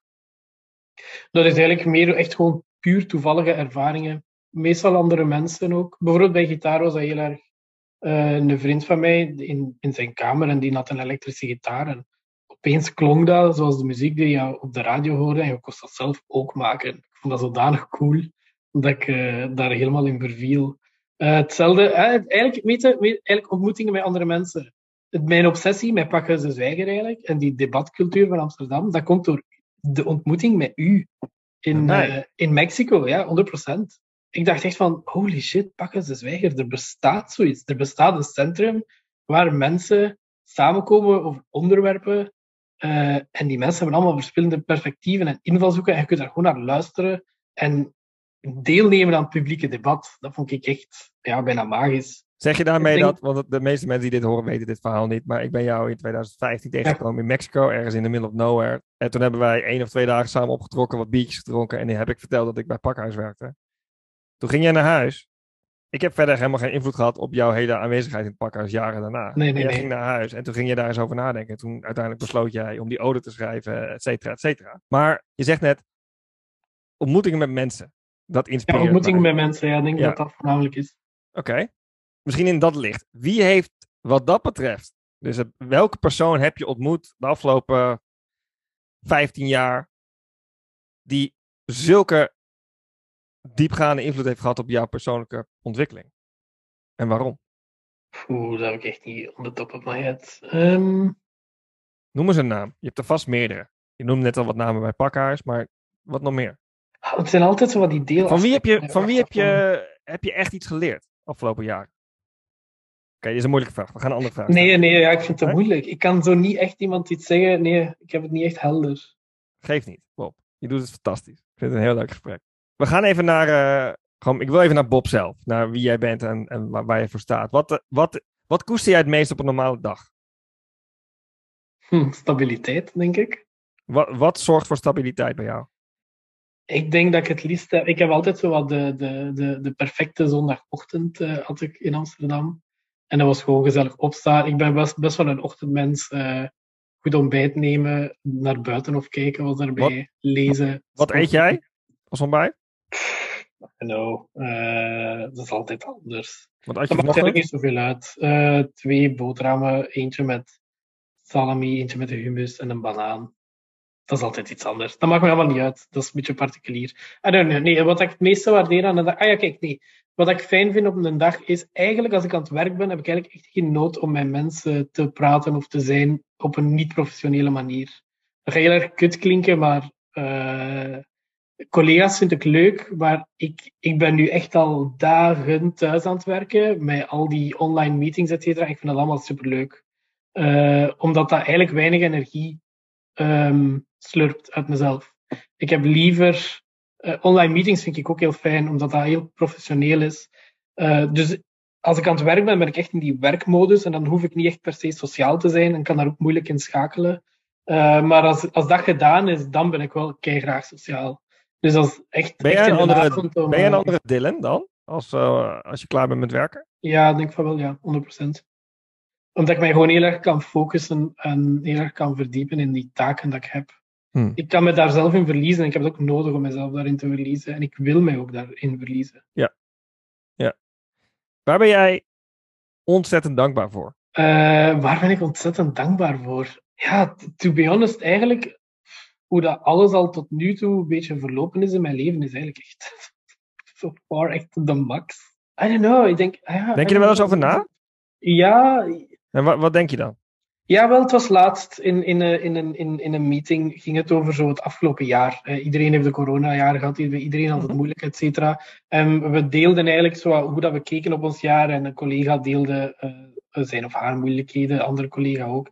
Dat is eigenlijk meer echt gewoon puur toevallige ervaringen. Meestal andere mensen ook. Bijvoorbeeld bij gitaar was dat heel erg uh, een vriend van mij in, in zijn kamer en die had een elektrische gitaar. En opeens klonk dat zoals de muziek die je op de radio hoorde en je kon dat zelf ook maken. Ik vond dat zodanig cool dat ik uh, daar helemaal in verviel. hetzelfde, eigenlijk, je, eigenlijk ontmoetingen met andere mensen mijn obsessie met Pakken ze Zwijger eigenlijk, en die debatcultuur van Amsterdam, dat komt door de ontmoeting met u in, uh, in Mexico, ja, 100%. Ik dacht echt van, holy shit, Pakken ze Zwijger, er bestaat zoiets. Er bestaat een centrum waar mensen samenkomen over onderwerpen, uh, en die mensen hebben allemaal verschillende perspectieven en invalshoeken, en je kunt daar gewoon naar luisteren. En deelnemen aan het publieke debat. Dat vond ik echt ja, bijna magisch. Zeg je daarmee denk- dat, want de meeste mensen die dit horen weten dit verhaal niet, maar ik ben jou in 2015 tegengekomen in Mexico, ergens in the middle of nowhere. En toen hebben wij één of twee dagen samen opgetrokken, wat biertjes gedronken en die heb ik verteld dat ik bij Pakhuis werkte. Toen ging jij naar huis. Ik heb verder helemaal geen invloed gehad op jouw hele aanwezigheid in het pakhuis jaren daarna. Nee, nee, jij nee. ging naar huis en toen ging je daar eens over nadenken. En toen uiteindelijk besloot jij om die ode te schrijven, et cetera, et cetera. Maar je zegt net, ontmoetingen met mensen. Dat Ja, inspireert ontmoeting mij. met mensen, ja, ik denk Ja. dat dat voornamelijk is. Oké. Misschien in dat licht. Wie heeft wat dat betreft, dus welke persoon heb je ontmoet de afgelopen 15 jaar die zulke diepgaande invloed heeft gehad op jouw persoonlijke ontwikkeling? En waarom? Oeh, dat heb ik echt niet on the top of my head. Ehm, Noem eens een naam. Je hebt er vast meerdere. Je noemde net al wat namen bij Pakhuis, maar wat nog meer? ah, het zijn altijd zo wat die deel. Van wie heb je, van wie heb je, heb je echt iets geleerd afgelopen jaren? Oké, dit is een moeilijke vraag. We gaan een andere vraag. Nee, nee, ja, ik vind het moeilijk. Ik kan zo niet echt iemand iets zeggen. Nee, ik heb het niet echt helder. Geef niet, Bob. Je doet het fantastisch. Ik vind het een heel leuk gesprek. We gaan even naar. eh, gewoon, ik wil even naar Bob zelf. Naar wie jij bent en, en waar, waar je voor staat. Wat, eh, wat, wat koester jij het meest op een normale dag? Hm, stabiliteit, denk ik. Wat, wat zorgt voor stabiliteit bij jou? Ik denk dat ik het liefst heb. Ik heb altijd zo wat de, de, de, de perfecte zondagochtend eh, had ik in Amsterdam. En dat was gewoon gezellig opstaan. Ik ben best, best wel een ochtendmens. eh, goed ontbijt nemen, naar buiten of kijken was daarbij, lezen. Wat eet jij als ontbijt? No, eh dat is altijd anders. Wat eet je Dat maakt eigenlijk vanochtend? niet zoveel uit. Eh, twee boterhammen, eentje met salami, eentje met de hummus en een banaan. Dat is altijd iets anders. Dat maakt me helemaal niet uit. Dat is een beetje particulier. Nee, wat ik het meeste waardeer aan een dag... Ah ja, kijk, nee. Wat ik fijn vind op een dag is eigenlijk als ik aan het werk ben, heb ik eigenlijk echt geen nood om met mensen te praten of te zijn op een niet-professionele manier. Dat gaat heel erg kut klinken, maar eh, collega's vind ik leuk, maar ik, ik ben nu echt al dagen thuis aan het werken met al die online meetings, et cetera. Ik vind dat allemaal superleuk. Eh omdat dat eigenlijk weinig energie ehm, slurpt uit mezelf. Ik heb liever... eh, online meetings vind ik ook heel fijn, omdat dat heel professioneel is. Eh, dus als ik aan het werk ben, ben ik echt in die werkmodus en dan hoef ik niet echt per se sociaal te zijn en kan daar ook moeilijk in schakelen. Eh, maar als, als dat gedaan is, dan ben ik wel graag sociaal. Dus echt, Ben echt jij in een de andere, om, ben jij een andere Dylan dan? Als, als je klaar bent met werken? Ja, ik denk van wel, ja, 100%. Omdat ik mij gewoon heel erg kan focussen en heel erg kan verdiepen in die taken dat ik heb. Hmm. Ik kan me daar zelf in verliezen en ik heb het ook nodig om mezelf daarin te verliezen. En ik wil mij ook daarin verliezen. Waar ben jij ontzettend dankbaar voor? Eh, waar ben ik ontzettend dankbaar voor? Ja, to be honest, eigenlijk hoe dat alles al tot nu toe een beetje verlopen is in mijn leven, is eigenlijk echt [LAUGHS] so far echt de max. I don't know, ik denk... ah ja, Denk je er wel eens over na? Ja, En wat, wat denk je dan? Ja, wel, het was laatst in, in, een- in, een, in, in een meeting, ging het over zo het afgelopen jaar. Eh, iedereen heeft de coronajaren gehad, iedereen had het Mhm. moeilijk, et cetera. En we deelden eigenlijk zo hoe dat we keken op ons jaar en een collega deelde eh, zijn of haar moeilijkheden, een andere collega ook.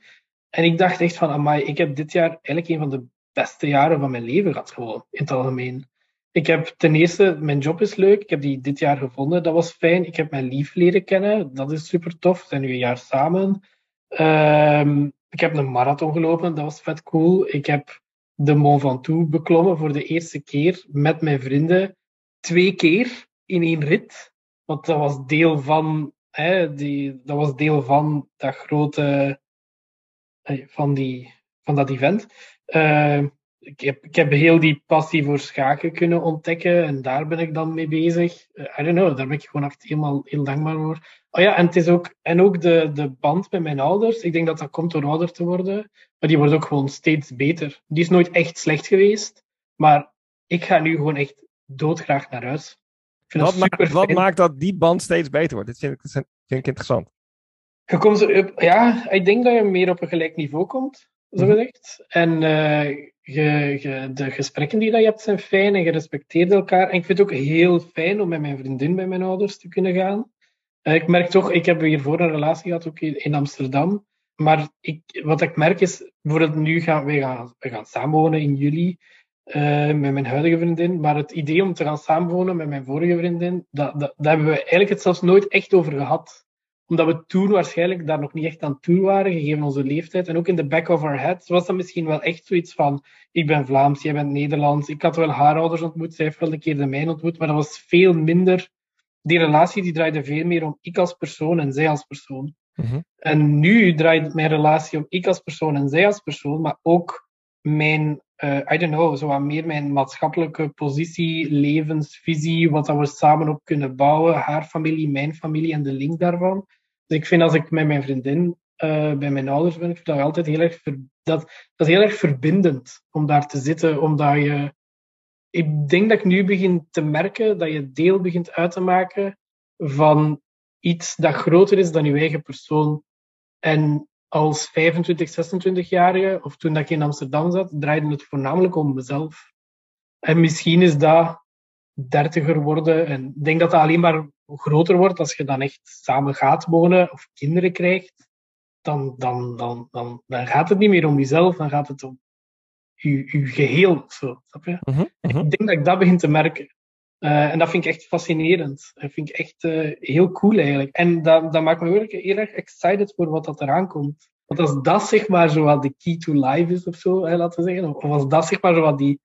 En ik dacht echt van, amai, ik heb dit jaar eigenlijk een van de beste jaren van mijn leven gehad, gewoon, in het algemeen. Ik heb ten eerste, mijn job is leuk, ik heb die dit jaar gevonden, dat was fijn. Ik heb mijn lief leren kennen, dat is super tof, we zijn nu een jaar samen. Ehm, ik heb een marathon gelopen, dat was vet cool. Ik heb de Mont Ventoux beklommen voor de eerste keer met mijn vrienden. Twee keer in één rit. Want dat was deel van, hè, die, dat, was deel van dat grote, eh, van, die, van dat event. Ehm, ik, heb, ik heb heel die passie voor schaken kunnen ontdekken en daar ben ik dan mee bezig. Eh, I don't know, daar ben ik gewoon echt helemaal heel dankbaar voor. Oh ja, en het is ook, en ook de, de band met mijn ouders. Ik denk dat dat komt door ouder te worden. Maar die wordt ook gewoon steeds beter. Die is nooit echt slecht geweest. Maar ik ga nu gewoon echt doodgraag naar huis. Wat, dat ma- super wat maakt dat die band steeds beter wordt? Dit vind ik, vind ik interessant. Je komt ja, ik denk dat je meer op een gelijk niveau komt, zo Mhm. gezegd. En eh, de gesprekken die je hebt zijn fijn en je respecteert elkaar. En ik vind het ook heel fijn om met mijn vriendin bij mijn ouders te kunnen gaan. Eh, ik merk toch, ik heb hiervoor een relatie gehad, ook in, Amsterdam. Maar ik, wat ik merk is, bijvoorbeeld nu gaan we gaan, gaan samenwonen in juli. eh, met mijn huidige vriendin. Maar het idee om te gaan samenwonen met mijn vorige vriendin, dat, dat, daar hebben we eigenlijk het zelfs nooit echt over gehad. Omdat we toen waarschijnlijk daar nog niet echt aan toe waren, gegeven onze leeftijd. En ook in de back of our heads was dat misschien wel echt zoiets van: ik ben Vlaams, jij bent Nederlands. Ik had wel haar ouders ontmoet, zij heeft wel een keer de mijne ontmoet, maar dat was veel minder. Die relatie die draaide veel meer om ik als persoon en zij als persoon. Mhm. En nu draait mijn relatie om ik als persoon en zij als persoon, maar ook mijn, eh, I don't know, zo wat meer mijn maatschappelijke positie, levensvisie, wat dat we samen op kunnen bouwen, haar familie, mijn familie en de link daarvan. Dus ik vind als ik met mijn vriendin eh, bij mijn ouders ben, vind dat altijd heel erg, dat, dat heel erg verbindend om daar te zitten, omdat je, ik denk dat ik nu begin te merken dat je deel begint uit te maken van iets dat groter is dan je eigen persoon. En als 25, 26-jarige, of toen dat ik in Amsterdam zat, draaide het voornamelijk om mezelf. En misschien is dat dertiger worden. En ik denk dat dat alleen maar groter wordt als je dan echt samen gaat wonen of kinderen krijgt. Dan, dan, dan, dan, dan gaat het niet meer om jezelf, dan gaat het om je, je geheel. of Zo, snap je? Mhm, mhm. Ik denk dat ik dat begin te merken. Eh, en dat vind ik echt fascinerend. Dat vind ik echt eh, heel cool eigenlijk. En dat, dat maakt me heel, heel erg excited voor wat dat eraan komt. Want als dat zeg maar zo wat de key to life is of zo, hè, laten we zeggen. Of als dat zeg maar zo wat die,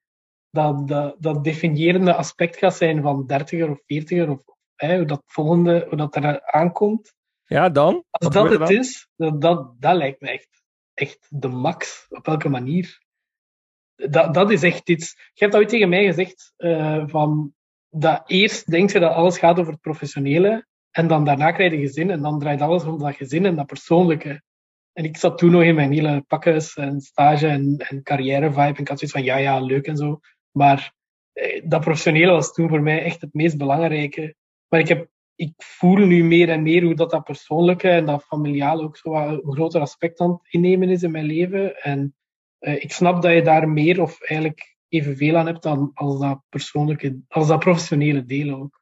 dat, dat, dat definiërende aspect gaat zijn van dertiger of veertiger of hè, hoe dat volgende, hoe dat er aankomt. Ja, dan? Als dat het dan? is, dat, dat, dat lijkt me echt, echt de max. Op welke manier. Dat, dat is echt iets. Je hebt dat ooit tegen mij gezegd, eh, van dat eerst denk je dat alles gaat over het professionele, en dan daarna krijg je gezin, en dan draait alles om dat gezin en dat persoonlijke. En ik zat toen nog in mijn hele pakjes en stage en, en carrière vibe, en ik had zoiets van, ja, ja, leuk en zo. Maar eh, dat professionele was toen voor mij echt het meest belangrijke. Maar ik, heb, ik voel nu meer en meer hoe dat, dat persoonlijke en dat familiale ook zo een groter aspect aan het innemen is in mijn leven. En eh, ik snap dat je daar meer of eigenlijk evenveel aan hebt dan als dat persoonlijke, als dat professionele deel ook.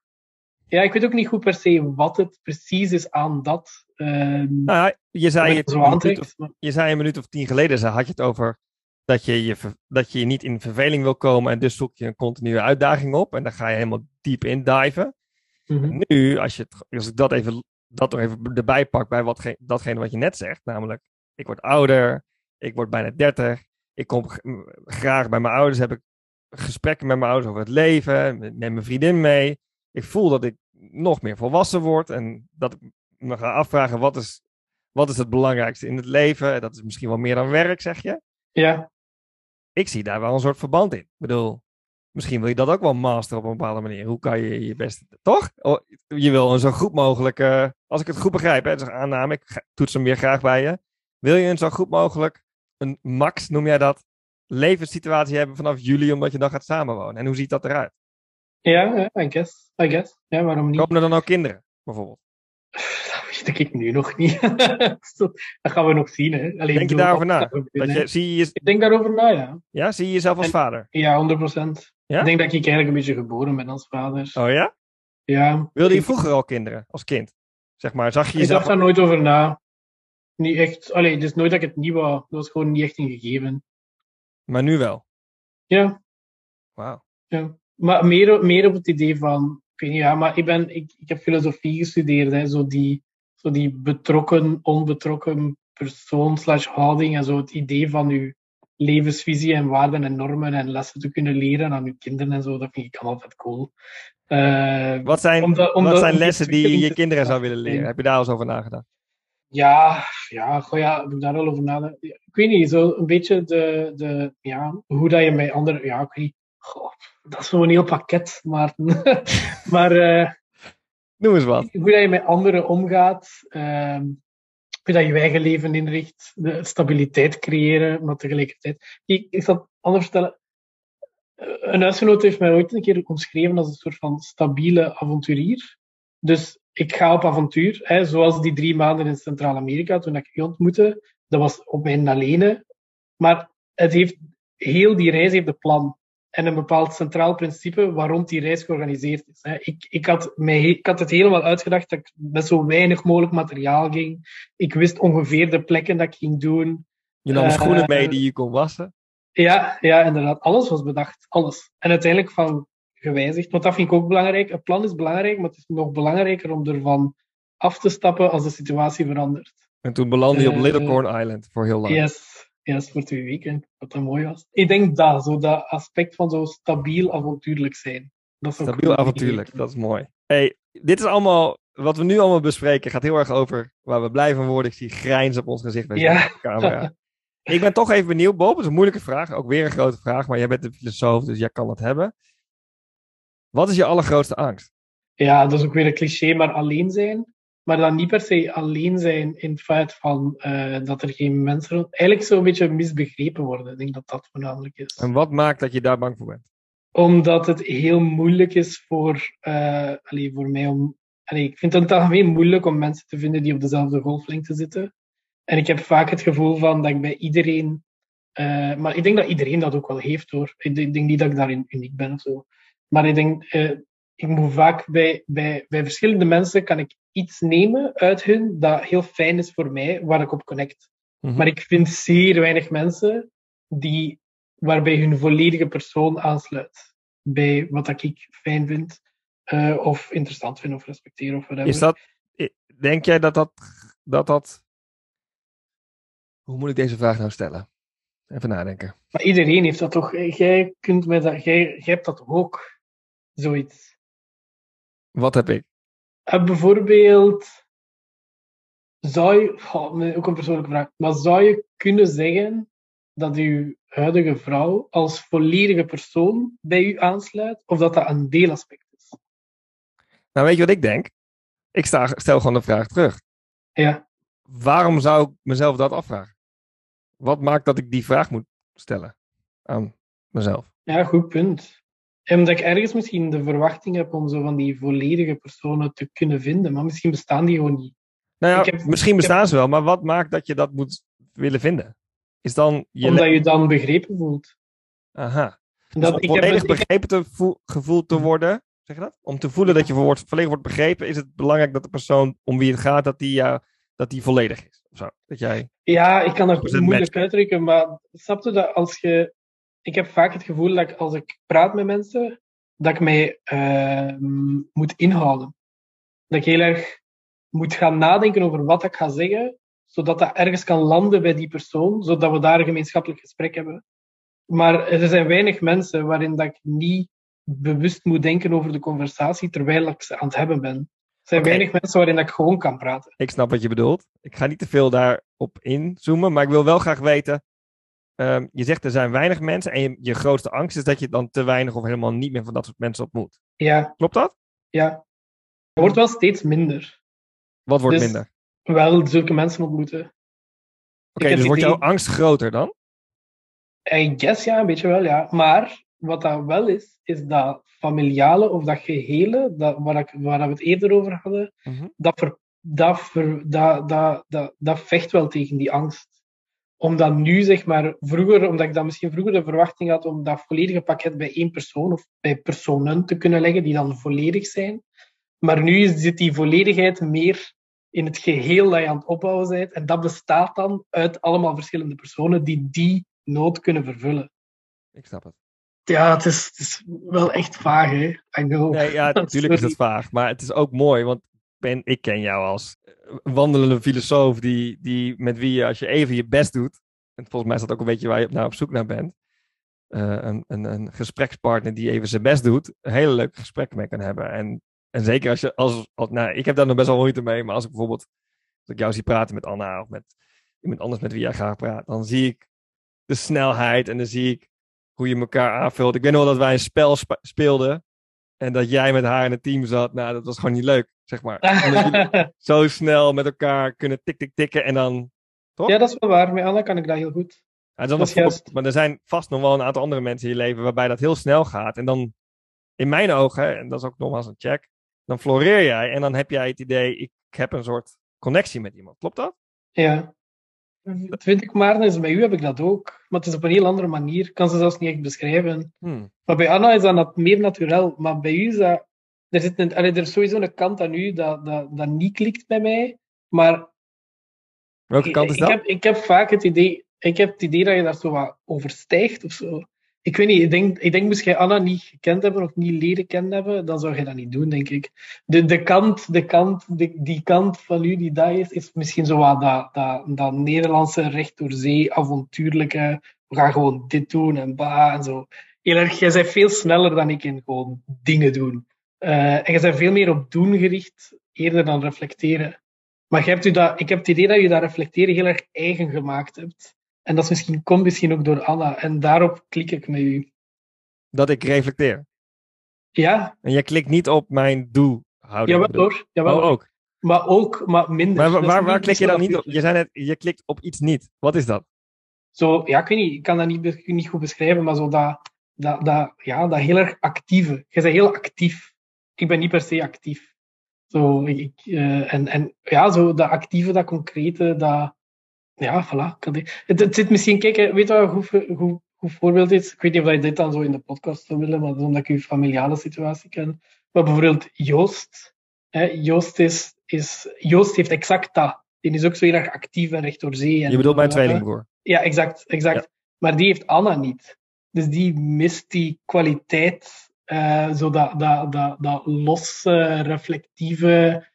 Ja, ik weet ook niet goed per se wat het precies is aan dat. ehm Nou je zei, aantrekt. of, maar- je zei een minuut of tien geleden, zei- had je het over dat je je, dat je niet in verveling wil komen en dus zoek je een continue uitdaging op en dan ga je helemaal diep in diven. Mhm. Nu, als, je het, als ik dat, even, dat nog even erbij pak bij wat, datgene wat je net zegt, namelijk ik word ouder, ik word bijna 30, ik kom graag bij mijn ouders, heb ik gesprekken met mijn ouders over het leven, neem mijn vriendin mee. Ik voel dat ik nog meer volwassen word en dat ik me ga afvragen wat is, wat is het belangrijkste in het leven. Dat is misschien wel meer dan werk, zeg je. Ja, Ik zie daar wel een soort verband in. Ik bedoel, misschien wil je dat ook wel masteren op een bepaalde manier. Hoe kan je je best... Toch? Je wil een zo goed mogelijk... eh, als ik het goed begrijp, hè, dus aanname, ik toets hem weer graag bij je. Wil je een zo goed mogelijk, een max noem jij dat, levenssituatie hebben vanaf juli, omdat je dan gaat samenwonen? En hoe ziet dat eruit? ja, I guess. I guess. Ja, waarom niet? Komen er dan ook kinderen, bijvoorbeeld? [LAUGHS] Dat weet ik nu nog niet. [LAUGHS] dat gaan we nog zien. Hè. Allee, ik Denk je daarover na? dat je, zie, je, Ik denk daarover na, ja. ja, zie je jezelf als En- vader? Ja, 100 procent. Ja? Ik denk dat ik eigenlijk een beetje geboren ben als vader. Oh ja? Ja. Wilde je Ik- vroeger al kinderen, als kind? Zeg maar, zag je Ik jezelf... dacht daar nooit over na. Niet echt. Allee, is nooit dat ik het niet wou. Dat was gewoon niet echt een gegeven. Maar nu wel. Ja, Wauw. ja. Maar meer, meer op het idee van. Ik weet niet, ja, maar ik, ben, ik, ik heb filosofie gestudeerd. Hè, zo, die, zo die betrokken, onbetrokken persoon slash houding. En zo het idee van uw levensvisie en waarden en normen en lessen te kunnen leren aan uw kinderen en zo. Dat vind ik altijd cool. Eh, Wat zijn, wat zijn lessen die je je kinderen zou willen leren? Heb je daar al eens over nagedacht? Ja, ja, goh, ja, heb ik daar al over nadenken. Ik weet niet, zo een beetje de, de, ja, hoe dat je met anderen, ja, ik weet niet. Goh, dat is zo'n heel pakket, Maarten. [LAUGHS] maar eh, Noem eens wat. hoe dat je met anderen omgaat, ehm, hoe dat je je eigen leven inricht, de stabiliteit creëren, maar tegelijkertijd. Ik, ik zal het anders vertellen. Een huisgenoot heeft mij ooit een keer omschreven als een soort van stabiele avonturier. Dus ik ga op avontuur, hè, zoals die drie maanden in Centraal-Amerika toen ik u ontmoette. Dat was op mijn alleen. Maar het heeft, heel die reis heeft een plan. En een bepaald centraal principe waarom die reis georganiseerd is. Hè. Ik, ik, had mij, ik had het helemaal uitgedacht dat ik met zo weinig mogelijk materiaal ging. Ik wist ongeveer de plekken dat ik ging doen. Je nam Eh, schoenen mee die je kon wassen. Ja, ja, inderdaad. Alles was bedacht. Alles. En uiteindelijk van gewijzigd. Want dat vind ik ook belangrijk. Een plan is belangrijk, maar het is nog belangrijker om ervan af te stappen als de situatie verandert. En toen belandde je op Eh, Littlecorn Island voor heel lang. Yes, yes, voor twee weken. Wat dan mooi was. Ik denk dat, zo dat aspect van zo stabiel avontuurlijk zijn. Dat is Stabiel avontuurlijk, dat is mooi. Hey, dit is allemaal, wat we nu allemaal bespreken, gaat heel erg over waar we blij van worden. Ik zie grijns op ons gezicht bij Ja. de camera. [LAUGHS] Ik ben toch even benieuwd, Bob. Het is een moeilijke vraag, ook weer een grote vraag, maar jij bent een filosoof, dus jij kan het hebben. Wat is je allergrootste angst? Ja, dat is ook weer een cliché, maar alleen zijn. Maar dan niet per se alleen zijn in het feit van eh, dat er geen mensen rond... Eigenlijk zo'n beetje misbegrepen worden. Ik denk dat dat voornamelijk is. En wat maakt dat je daar bang voor bent? Omdat het heel moeilijk is voor, allee, voor mij om. Allee, ik vind het in het algemeen moeilijk om mensen te vinden die op dezelfde golflengte zitten. En ik heb vaak het gevoel van dat ik bij iedereen. eh, maar ik denk dat iedereen dat ook wel heeft hoor. Ik denk, ik denk niet dat ik daarin uniek ben of zo. Maar ik denk, eh, ik moet vaak bij, bij, bij verschillende mensen kan ik iets nemen uit hun dat heel fijn is voor mij, waar ik op connect. Mhm. Maar ik vind zeer weinig mensen die, waarbij hun volledige persoon aansluit bij wat ik fijn vind, eh, of interessant vind, of respecteer, of whatever. Is dat, denk jij dat dat, dat dat... Hoe moet ik deze vraag nou stellen? Even nadenken. Maar iedereen heeft dat toch? Jij, kunt met dat, jij, jij hebt dat ook, zoiets. Wat heb ik? En bijvoorbeeld, zou je, ook een persoonlijke vraag, maar zou je kunnen zeggen dat uw huidige vrouw als volledige persoon bij u aansluit, of dat dat een deelaspect is? Nou, weet je wat ik denk? Ik sta, stel gewoon de vraag terug. Ja. Waarom zou ik mezelf dat afvragen? Wat maakt dat ik die vraag moet stellen aan mezelf? Ja, goed punt. En Omdat ik ergens misschien de verwachting heb om zo van die volledige personen te kunnen vinden, maar misschien bestaan die gewoon niet. Nou ja, heb- misschien heb- bestaan ze wel, maar wat maakt dat je dat moet willen vinden? Is dan je omdat je dan begrepen voelt. Aha. Dat, Dus om volledig heb- begrepen te voel- gevoeld te worden, zeg je dat? Om te voelen dat je wordt, volledig wordt begrepen, is het belangrijk dat de persoon om wie het gaat, dat die, jou, dat die volledig is. Of zo. Dat jij... ja, ik kan dat moeilijk uitdrukken, maar snap je dat als je... Ik heb vaak het gevoel dat ik, als ik praat met mensen, dat ik mij eh, moet inhouden. Dat ik heel erg moet gaan nadenken over wat ik ga zeggen, zodat dat ergens kan landen bij die persoon, zodat we daar een gemeenschappelijk gesprek hebben. Maar er zijn weinig mensen waarin dat ik niet bewust moet denken over de conversatie terwijl ik ze aan het hebben ben. Er zijn weinig mensen waarin ik gewoon kan praten. Ik snap wat je bedoelt. Ik ga niet te veel daarop inzoomen, maar ik wil wel graag weten. Ehm, je zegt er zijn weinig mensen en je, je grootste angst is dat je dan te weinig of helemaal niet meer van dat soort mensen ontmoet. Ja, Klopt dat? ja. Het wordt wel steeds minder. Wat wordt Dus- minder? Wel zulke mensen ontmoeten. Oké, dus wordt jouw angst groter dan? I guess ja, een beetje wel, ja. Maar wat dat wel is, is dat familiale of dat gehele, dat, waar, ik, waar we het eerder over hadden, Mhm. dat, ver, dat, ver, dat, dat, dat, dat vecht wel tegen die angst. Omdat nu, zeg maar, vroeger, omdat ik dan misschien vroeger de verwachting had om dat volledige pakket bij één persoon of bij personen te kunnen leggen, die dan volledig zijn. Maar nu zit die volledigheid meer in het geheel dat je aan het opbouwen bent. En dat bestaat dan uit allemaal verschillende personen die die nood kunnen vervullen. Ik snap het. Ja, het is, het is wel echt vaag, hè? I know. Nee, ja, [LAUGHS] natuurlijk is het vaag. Maar het is ook mooi, want ben, ik ken jou als eh, wandelende filosoof die, die, met wie je, als je even je best doet, en volgens mij is dat ook een beetje waar je naar op zoek naar bent, eh, een, een, een gesprekspartner die even zijn best doet, een hele leuke gesprekken mee kan hebben. En, en zeker als je, als, nou, ik heb daar nog best wel moeite mee, maar als ik bijvoorbeeld, als ik jou zie praten met Anna of met iemand anders met wie jij graag praat, dan zie ik de snelheid en dan zie ik hoe je elkaar aanvult. Ik weet nog wel dat wij een spel speelden en dat jij met haar in het team zat. Nou, dat was gewoon niet leuk, zeg maar. [LAUGHS] Omdat jullie zo snel met elkaar kunnen tik, tik, tikken en dan... Toch? ja, dat is wel waar. Met Anna kan ik dat heel goed. Ja, dat dat maar er zijn vast nog wel een aantal andere mensen in je leven waarbij dat heel snel gaat. En dan, in mijn ogen, en dat is ook nogmaals een check, dan floreer jij en dan heb jij het idee, ik heb een soort connectie met iemand. Klopt dat? Ja. Dat vind ik maar, dus bij u heb ik dat ook. Maar het is op een heel andere manier. Ik kan ze zelfs niet echt beschrijven. Hmm. Maar bij Anna is dat meer naturel. Maar bij u is dat... Er, zit een, allee, er is sowieso een kant aan u dat, dat, dat niet klikt bij mij. Maar Welke kant is ik, dat? heb, ik heb vaak het idee... Ik heb het idee dat je daar zo wat overstijgt of zo. Ik weet niet, ik denk, ik denk moest jij Anna niet gekend hebben of niet leren kennen hebben, dan zou je dat niet doen, denk ik. De, de kant, de kant de, die kant van u die dat is, is misschien zo wat dat, dat, dat Nederlandse recht door zee, avontuurlijke, we gaan gewoon dit doen en ba en zo. Heel erg, jij bent veel sneller dan ik in gewoon dingen doen. Uh, en je bent veel meer op doen gericht, eerder dan reflecteren. Maar je hebt u dat, ik heb het idee dat je dat reflecteren heel erg eigen gemaakt hebt. En dat is misschien, komt misschien ook door Anna. En daarop klik ik met u. Dat ik reflecteer? Ja. En jij klikt niet op mijn doe-houding? Jawel hoor. Jawel. Oh, ook? Maar ook, maar minder. Maar waar, waar, klik je dan niet op? Je zei net, je klikt op iets niet. Wat is dat? Zo, ja, ik weet niet, ik kan dat niet, niet goed beschrijven, maar zo dat, dat, dat, ja, dat heel erg actieve. Je bent heel actief. Ik ben niet per se actief. Zo, ik, uh, en, en ja, zo dat actieve, dat concrete, dat, ja, voilà. Het, het zit misschien, kijk, weet je wat goed, goed, goed voorbeeld is? Ik weet niet of je dit dan zo in de podcast zou willen, maar dat is omdat ik uw familiale situatie ken. Maar bijvoorbeeld Joost. Hè, Joost, is, is, Joost heeft exact dat. Die is ook zo heel erg actief en recht door zee. En, je bedoelt mijn tweelingbroer? Ja, exact. exact. Ja. Maar die heeft Anna niet. Dus die mist die kwaliteit, uh, zo dat, dat, dat, dat losse, reflectieve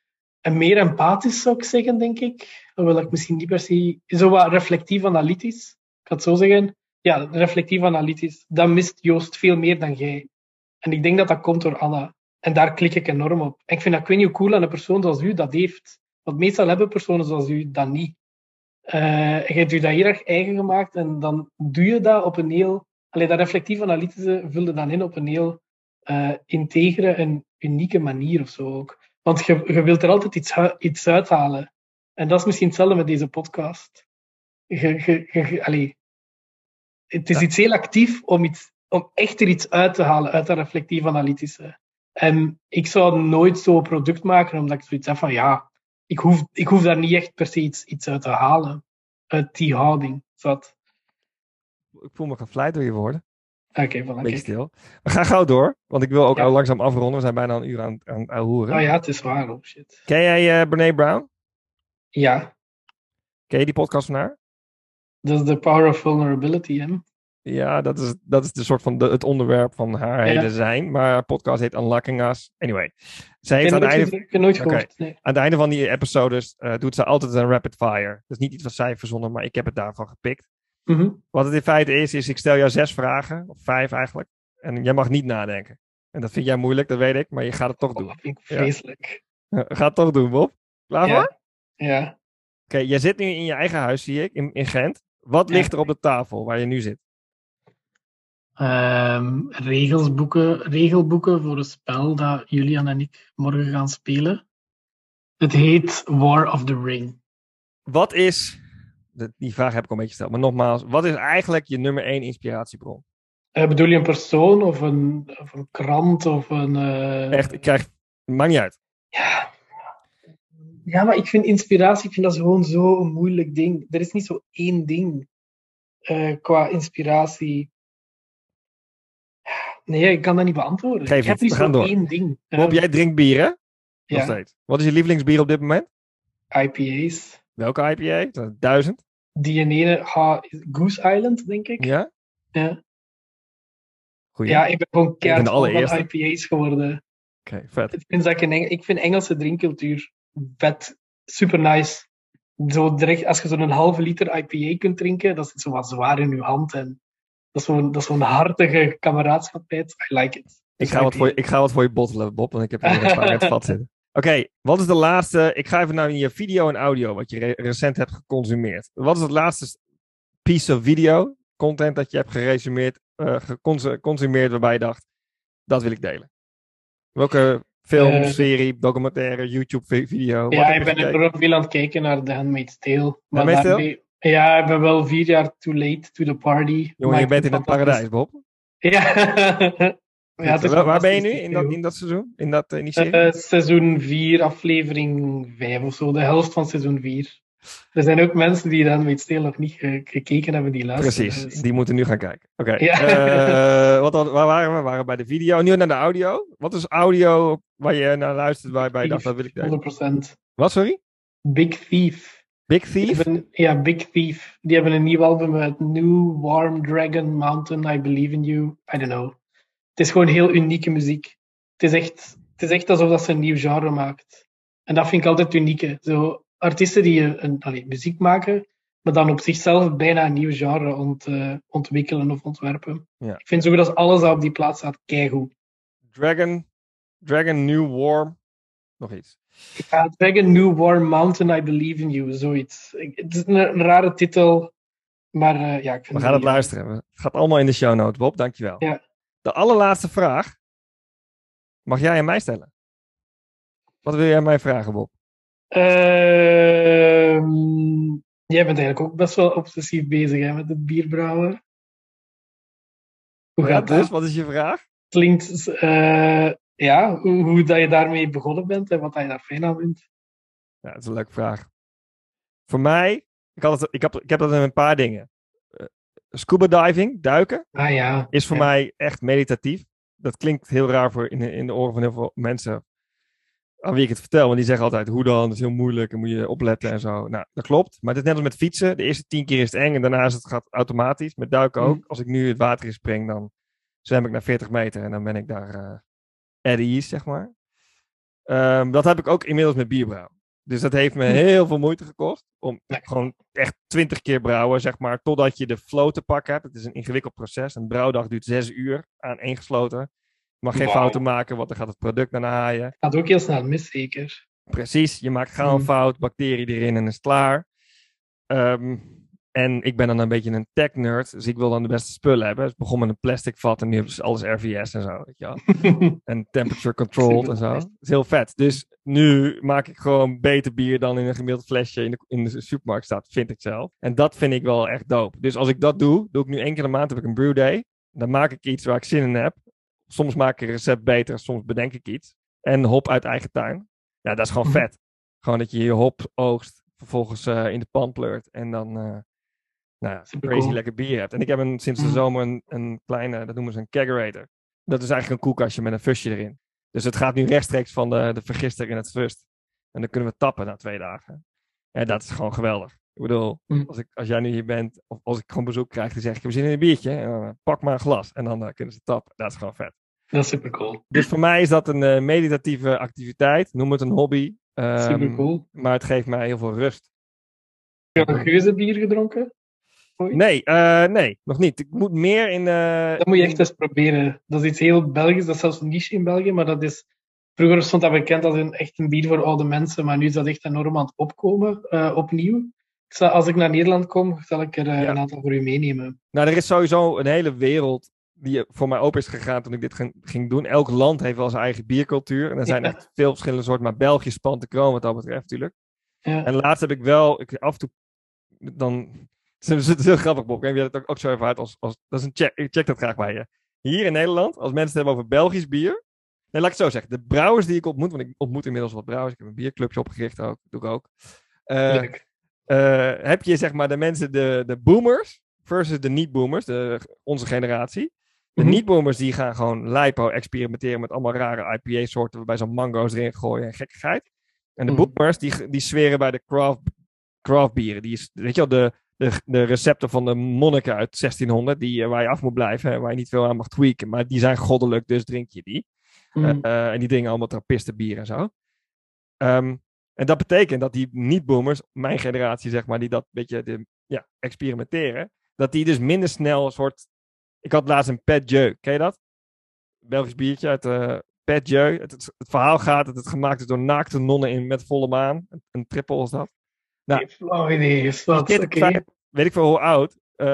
en meer empathisch zou ik zeggen, denk ik. Hoewel ik misschien niet per se... Zo wat reflectief analytisch. Ik ga het zo zeggen. Ja, reflectief analytisch. Dat mist Joost veel meer dan jij. En ik denk dat dat komt door Anna. En daar klik ik enorm op. Ik vind dat, ik weet niet hoe cool aan een persoon zoals u dat heeft. Want meestal hebben personen zoals u dat niet. Uh, je hebt u dat heel erg eigen gemaakt en dan doe je dat op een heel... Allee, dat reflectief analytische vulde dan in op een heel uh, integere en unieke manier of zo ook. Want je, je wilt er altijd iets, iets uithalen. En dat is misschien hetzelfde met deze podcast. Je, je, je, allee, het is iets heel actief om, iets, om echt er iets uit te halen uit dat reflectief analytische. En ik zou nooit zo'n product maken omdat ik zoiets heb van ja, ik hoef, ik hoef daar niet echt per se iets, iets uit te halen. Uit die houding. Zat. Ik voel me gevleid door je woorden. Oké, okay, voilà. Beetje stil. We gaan gauw door, want ik wil ook Ja. al langzaam afronden. We zijn bijna een uur aan, aan, aan hoeren. Oh ja, het is waar. Oh shit. Ken jij eh Brene Brown? Ja, Ken je die podcast van haar? dat is de power of vulnerability, hè? Ja, dat is, dat is de soort van de, het onderwerp van haar Ja. hele zijn. Maar haar podcast heet Unlocking Us. Anyway, zij heeft aan het, nooit, einde, gehoord. Nee. aan het einde van die episodes eh, doet ze altijd een rapid fire. Dat is niet iets wat zij verzonnen, maar ik heb het daarvan gepikt. Mhm. Wat het in feite is, is ik stel jou zes vragen, of vijf eigenlijk. En jij mag niet nadenken. En dat vind jij moeilijk, dat weet ik, maar je gaat het toch Oh, doen. dat vind ik Ja. vreselijk. Ga het toch doen, Bob. Klaar voor? Oké, Ja. ja. jij zit nu in je eigen huis, zie ik, in, in Gent. Wat Ja. ligt er op de tafel waar je nu zit? Ehm, regels boeken, regelboeken voor een spel dat Julian en ik morgen gaan spelen. Het heet War of the Ring. Wat is, de- die vraag heb ik al een beetje gesteld, maar nogmaals, wat is eigenlijk je nummer één inspiratiebron? Eh, bedoel je een persoon of een, of een krant of een. eh, Echt, ik krijg, maakt niet uit. Ja. ja, maar ik vind inspiratie, ik vind dat gewoon zo'n moeilijk ding. Er is niet zo één ding eh, qua inspiratie. Nee, ik kan dat niet beantwoorden. Geef ik heb niet, niet we zo gaan door. één ding. Bob, Eh, jij drinkt bier, hè? Nog ja, steeds. Wat is je lievelingsbier op dit moment? IPA's. Welke IPA? Duizend? Die ene, ha, Goose Island, denk ik. Ja? Ja. Goeie. Ja, ik ben gewoon keihard fan van allereerste. IPA's geworden. Oké, vet. Ik vind, dat ik, in Eng- ik vind Engelse drinkcultuur vet, super nice. Zo direct, als je zo'n halve liter IPA kunt drinken, dat zit zo wat zwaar in je hand. En dat is zo'n dat is zo'n hartige kameraadschapheid. I like it. Ik Dus ga, wat voor je, ik ga wat voor je bottelen, Bob, want ik heb er een paar in het vat zitten. Oké, wat is de laatste... Ik ga even naar je video en audio, wat je re- recent hebt geconsumeerd. Wat is het laatste piece of video, content dat je hebt geresumeerd, eh, geconsu- geconsumeerd, waarbij je dacht, dat wil ik delen? Welke film, Eh, serie, documentaire, YouTube-video? Ja, ik ben enorm veel aan het kijken naar The Handmaid's Tale. Maar Handmaid's Tale? Ja, ik ben wel vier jaar too late to the party. Jongen, Maar je bent in het paradijs. Bob. Ja. [LAUGHS] ja het is waar, waar ben je nu in dat, in dat seizoen? In, dat, in die serie? Eh, seizoen 4, aflevering 5 of zo, de helft van seizoen 4. Er zijn ook mensen die dan met Steel nog niet ge- gekeken hebben, die luisteren. Precies, dus- die moeten nu gaan kijken. Oké, Ja. eh, wat waar waren we? We waren bij de video. Nu naar de audio. Wat is audio waar je naar luistert, waarbij je dacht, dat wil ik delen? 100%. Wat, sorry? Big Thief. Big Thief? Hebben, ja, Big Thief. Die hebben een nieuw album met New Warm Dragon Mountain, I Believe in You. I don't know. Het is gewoon heel unieke muziek. Het is echt, het is echt alsof dat ze een nieuw genre maakt. En dat vind ik altijd unieke. Zo, artiesten die een, allee, muziek maken, maar dan op zichzelf bijna een nieuw genre ont, uh, ontwikkelen of ontwerpen. Ja. Ik vind zo goed als alles dat op die plaats staat keigoed. Dragon, Dragon New Warm, nog iets. Ja, Dragon New Warm Mountain, I Believe in You, zoiets. Het is een, een rare titel, maar eh, ja, ik vind We gaan het eh, luisteren. Het gaat allemaal in de show notes, Bob. Dankjewel. Ja. De allerlaatste vraag mag jij aan mij stellen. Wat wil jij mij vragen, Bob? Ehm, jij bent eigenlijk ook best wel obsessief bezig hè, met het bierbrouwen. Hoe Ja, gaat dus, dat? wat is je vraag? Klinkt, eh, ja, hoe, hoe dat je daarmee begonnen bent en wat dat je daar fijn aan vindt. Ja, dat is een leuke vraag. Voor mij, ik, had het, ik, heb, ik heb dat in een paar dingen. Scuba diving, duiken, Ah ja. is voor ja. mij echt meditatief. Dat klinkt heel raar voor in, de- in de oren van heel veel mensen aan wie ik het vertel. Want die zeggen altijd, hoe dan? Dat is heel moeilijk en moet je opletten en zo. Nou, dat klopt. Maar het is net als met fietsen. De eerste tien keer is het eng en daarna is het gaat automatisch. Met duiken ook. Mhm. Als ik nu het water in spring, dan zwem ik naar 40 meter en dan ben ik daar eh at ease, zeg maar. Ehm, dat heb ik ook inmiddels met bierbrouwen. Dus dat heeft me heel veel moeite gekost. Om gewoon echt 20 keer brouwen, zeg maar. Totdat je de flow te pakken hebt. Het is een ingewikkeld proces. Een brouwdag duurt zes uur aan één gesloten. Je mag geen fouten maken, want dan gaat het product daarna haaien. Gaat ook heel snel mis, zeker. Precies, je maakt gauw een Mhm. fout, bacterie erin en is klaar. Ehm, en ik ben dan een beetje een tech nerd, dus ik wil dan de beste spullen hebben. Dus ik begon met een plastic vat en nu hebben ze alles RVS en zo, weet je wel. [LAUGHS] En temperature controlled en zo. Dat is heel vet. Dus nu maak ik gewoon beter bier dan in een gemiddeld flesje in de, in de supermarkt staat, vind ik zelf. En dat vind ik wel echt dope. Dus als ik dat doe, doe ik nu één keer de maand heb ik een brew day. Dan maak ik iets waar ik zin in heb. Soms maak ik een recept beter, soms bedenk ik iets. En hop uit eigen tuin. Ja, dat is gewoon [LAUGHS] vet. Gewoon dat je je hop oogst, vervolgens eh, in de pan pleurt en dan eh, nou ja, crazy cool. lekker bier hebt. En ik heb een, sinds de Mhm. zomer een, een kleine, dat noemen ze een kegerator. Dat is eigenlijk een koelkastje met een fusje erin. Dus het gaat nu rechtstreeks van de, de vergister in het fust. En dan kunnen we tappen na twee dagen. En dat is gewoon geweldig. Ik bedoel, Mm. als, ik, als jij nu hier bent, of als ik gewoon bezoek krijg, dan zeg ik, ik heb zin in een biertje. En dan, eh, pak maar een glas. En dan eh, kunnen ze tappen. Dat is gewoon vet. Dat is super cool. Dus voor mij is dat een eh, meditatieve activiteit. Noem het een hobby. Ehm, Super cool. Maar het geeft mij heel veel rust. Heb je een geuzenbier gedronken? Nee, eh, nee, nog niet. Ik moet meer in... eh, Dat moet je echt eens proberen. Dat is iets heel Belgisch, dat is zelfs een niche in België, maar dat is... Vroeger stond dat bekend als een, echt een bier voor oude mensen, maar nu is dat echt enorm aan het opkomen, eh, opnieuw. Ik zal, als ik naar Nederland kom, zal ik er Ja. een aantal voor u meenemen. Nou, er is sowieso een hele wereld die voor mij open is gegaan toen ik dit ging, ging doen. Elk land heeft wel zijn eigen biercultuur. En er zijn Ja. echt veel verschillende soorten. Maar België spant de kroon wat dat betreft natuurlijk. Ja. En laatst heb ik wel, ik, af en toe, dan, [LAUGHS] het is, heel grappig Bob, ik of je dat ook, ook zo ervaart. Als, als, dat is een check, ik check dat graag bij je. Hier in Nederland, als mensen het hebben over Belgisch bier. Nee, laat ik het zo zeggen. De brouwers die ik ontmoet, want ik ontmoet inmiddels wat brouwers. Ik heb een bierclubje opgericht ook, doe ik ook. Leuk. eh, heb je zeg maar de mensen, de, de boomers versus de niet-boomers, de, onze generatie. De Mhm. niet-boomers die gaan gewoon lipo experimenteren met allemaal rare IPA-soorten waarbij ze mango's erin gooien en gekkigheid. En de Mhm. boomers die, die zweren bij de craft, craft bieren. Die is, weet je wel, de, de, de recepten van de monniken uit 1600, die, eh, waar je af moet blijven en waar je niet veel aan mag tweaken. Maar die zijn goddelijk, dus drink je die. Mm. Eh, eh, en die dingen allemaal trappistenbier en zo. Ehm, en dat betekent dat die niet-boomers, mijn generatie zeg maar, die dat beetje de, ja, experimenteren, dat die dus minder snel een soort... Ik had laatst een Pet Jeu, ken je dat? Belgisch biertje uit eh Pet Jeu. Het, het, het verhaal gaat dat het gemaakt is door naakte nonnen in met volle maan. Een, een triple is dat. Nou, idee. Is dat Dit weet ik veel hoe oud, eh,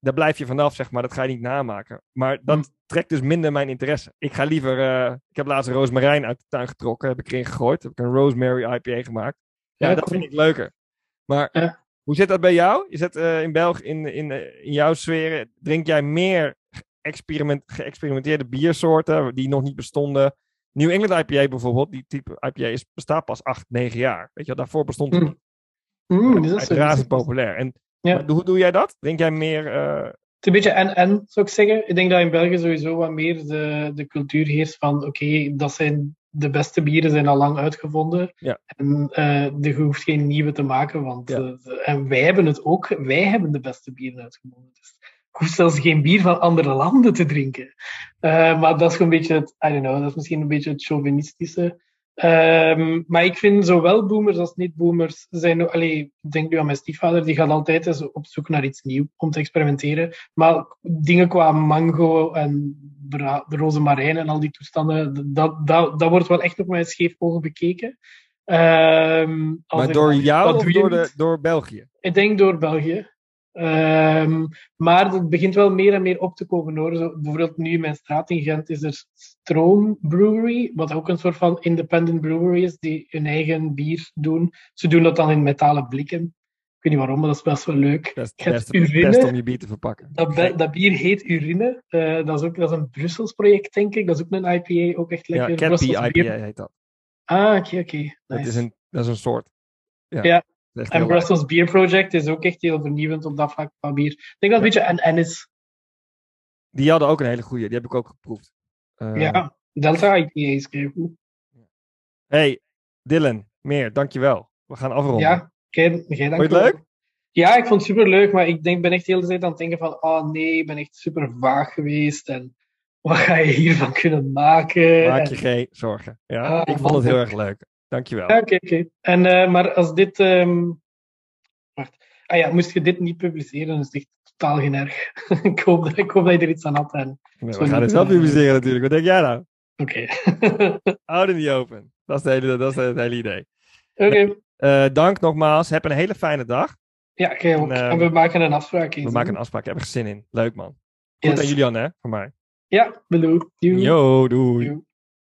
daar blijf je vanaf, zeg maar. Dat ga je niet namaken. Maar dat Hm. trekt dus minder mijn interesse. Ik ga liever, eh, ik heb laatst een rozemarijn uit de tuin getrokken, heb ik erin gegooid. Heb ik een rosemary IPA gemaakt. Ja, Ja, dat vind ik leuker. Maar Ja. hoe zit dat bij jou? Je zit eh, in België, in, in, in jouw sfeer, drink jij meer experiment, geëxperimenteerde biersoorten die nog niet bestonden? New England IPA bijvoorbeeld, die type IPA is, bestaat pas 8, 9 jaar. Weet je, wel, daarvoor bestond het Hm. niet. Mm, dus dat is razend populair. En Ja. hoe doe jij dat? Drink jij meer... eh, Het is een beetje en-en, zou ik zeggen. Ik denk dat in België sowieso wat meer de, de cultuur heerst van, oké, dat zijn de beste bieren zijn al lang uitgevonden. Ja. En eh, je hoeft geen nieuwe te maken, want Ja. eh, en wij hebben het ook. Wij hebben de beste bieren uitgevonden. Dus hoeft zelfs geen bier van andere landen te drinken. Maar dat is gewoon een beetje het, I don't know, dat is misschien een beetje het chauvinistische. Ehm, maar ik vind zowel boomers als niet-boomers zijn... Allee, ik denk nu aan mijn stiefvader, die gaat altijd eens op zoek naar iets nieuws om te experimenteren. Maar dingen qua mango en de rozemarijn en al die toestanden, dat, dat, dat wordt wel echt op mijn scheef ogen bekeken. Ehm, Maar door jou of door, de, door België? Ik denk door België. Ehm, maar het begint wel meer en meer op te komen hoor. Zo, bijvoorbeeld nu in mijn straat in Gent is er Stroom Brewery, wat ook een soort van independent brewery is, die hun eigen bier doen. Ze doen dat dan in metalen blikken. Ik weet niet waarom, maar dat is best wel leuk. Dat is urine. om je bier te verpakken. Dat, [LAUGHS] dat bier heet Urine. Eh, dat, is ook, dat is een Brussels project, denk ik. Dat is ook een IPA, ook echt lekker. ja, Cat IPA heet dat. Ah, oké, oké. Dat, Nice. is een, dat is een soort. Ja. Ja. En heel Brussels Beer Project is ook echt heel vernieuwend op dat vlak van bier. Ik denk dat het een beetje en is. Die hadden ook een hele goede. Die heb ik ook geproefd. Eh, Ja, Delta IPA is heel goed. Hey, Dylan, meer, dankjewel. We gaan afronden. Ja, jij dank Vond je het leuk? Ja, ik vond het super leuk, maar ik denk, ben echt de hele tijd aan het denken van, oh nee, ik ben echt super vaag geweest en wat ga je hiervan kunnen maken? Maak En- je geen zorgen. Ja, Ah, ik vond het heel erg leuk. Dankjewel. Ja, oké, oké. En, eh, maar als dit... ehm, Wacht. Ah ja, moest je dit niet publiceren, dan is het echt totaal geen erg. [LAUGHS] ik, hoop dat, ik hoop dat je er iets aan had. En... Nee, we gaan niet, het wel eh, publiceren natuurlijk. Wat denk jij nou? Oké. [LAUGHS] Houd in die open. Dat is, de hele, dat is het hele idee. Oké. Eh, dank nogmaals. Heb een hele fijne dag. Ja, ook. En, ehm, En we maken een afspraak. eens, We maken een afspraak. Ik heb er zin in. Leuk man. Goed Yes. aan Julian hè, voor mij. Ja, bedoel. Yo, doei.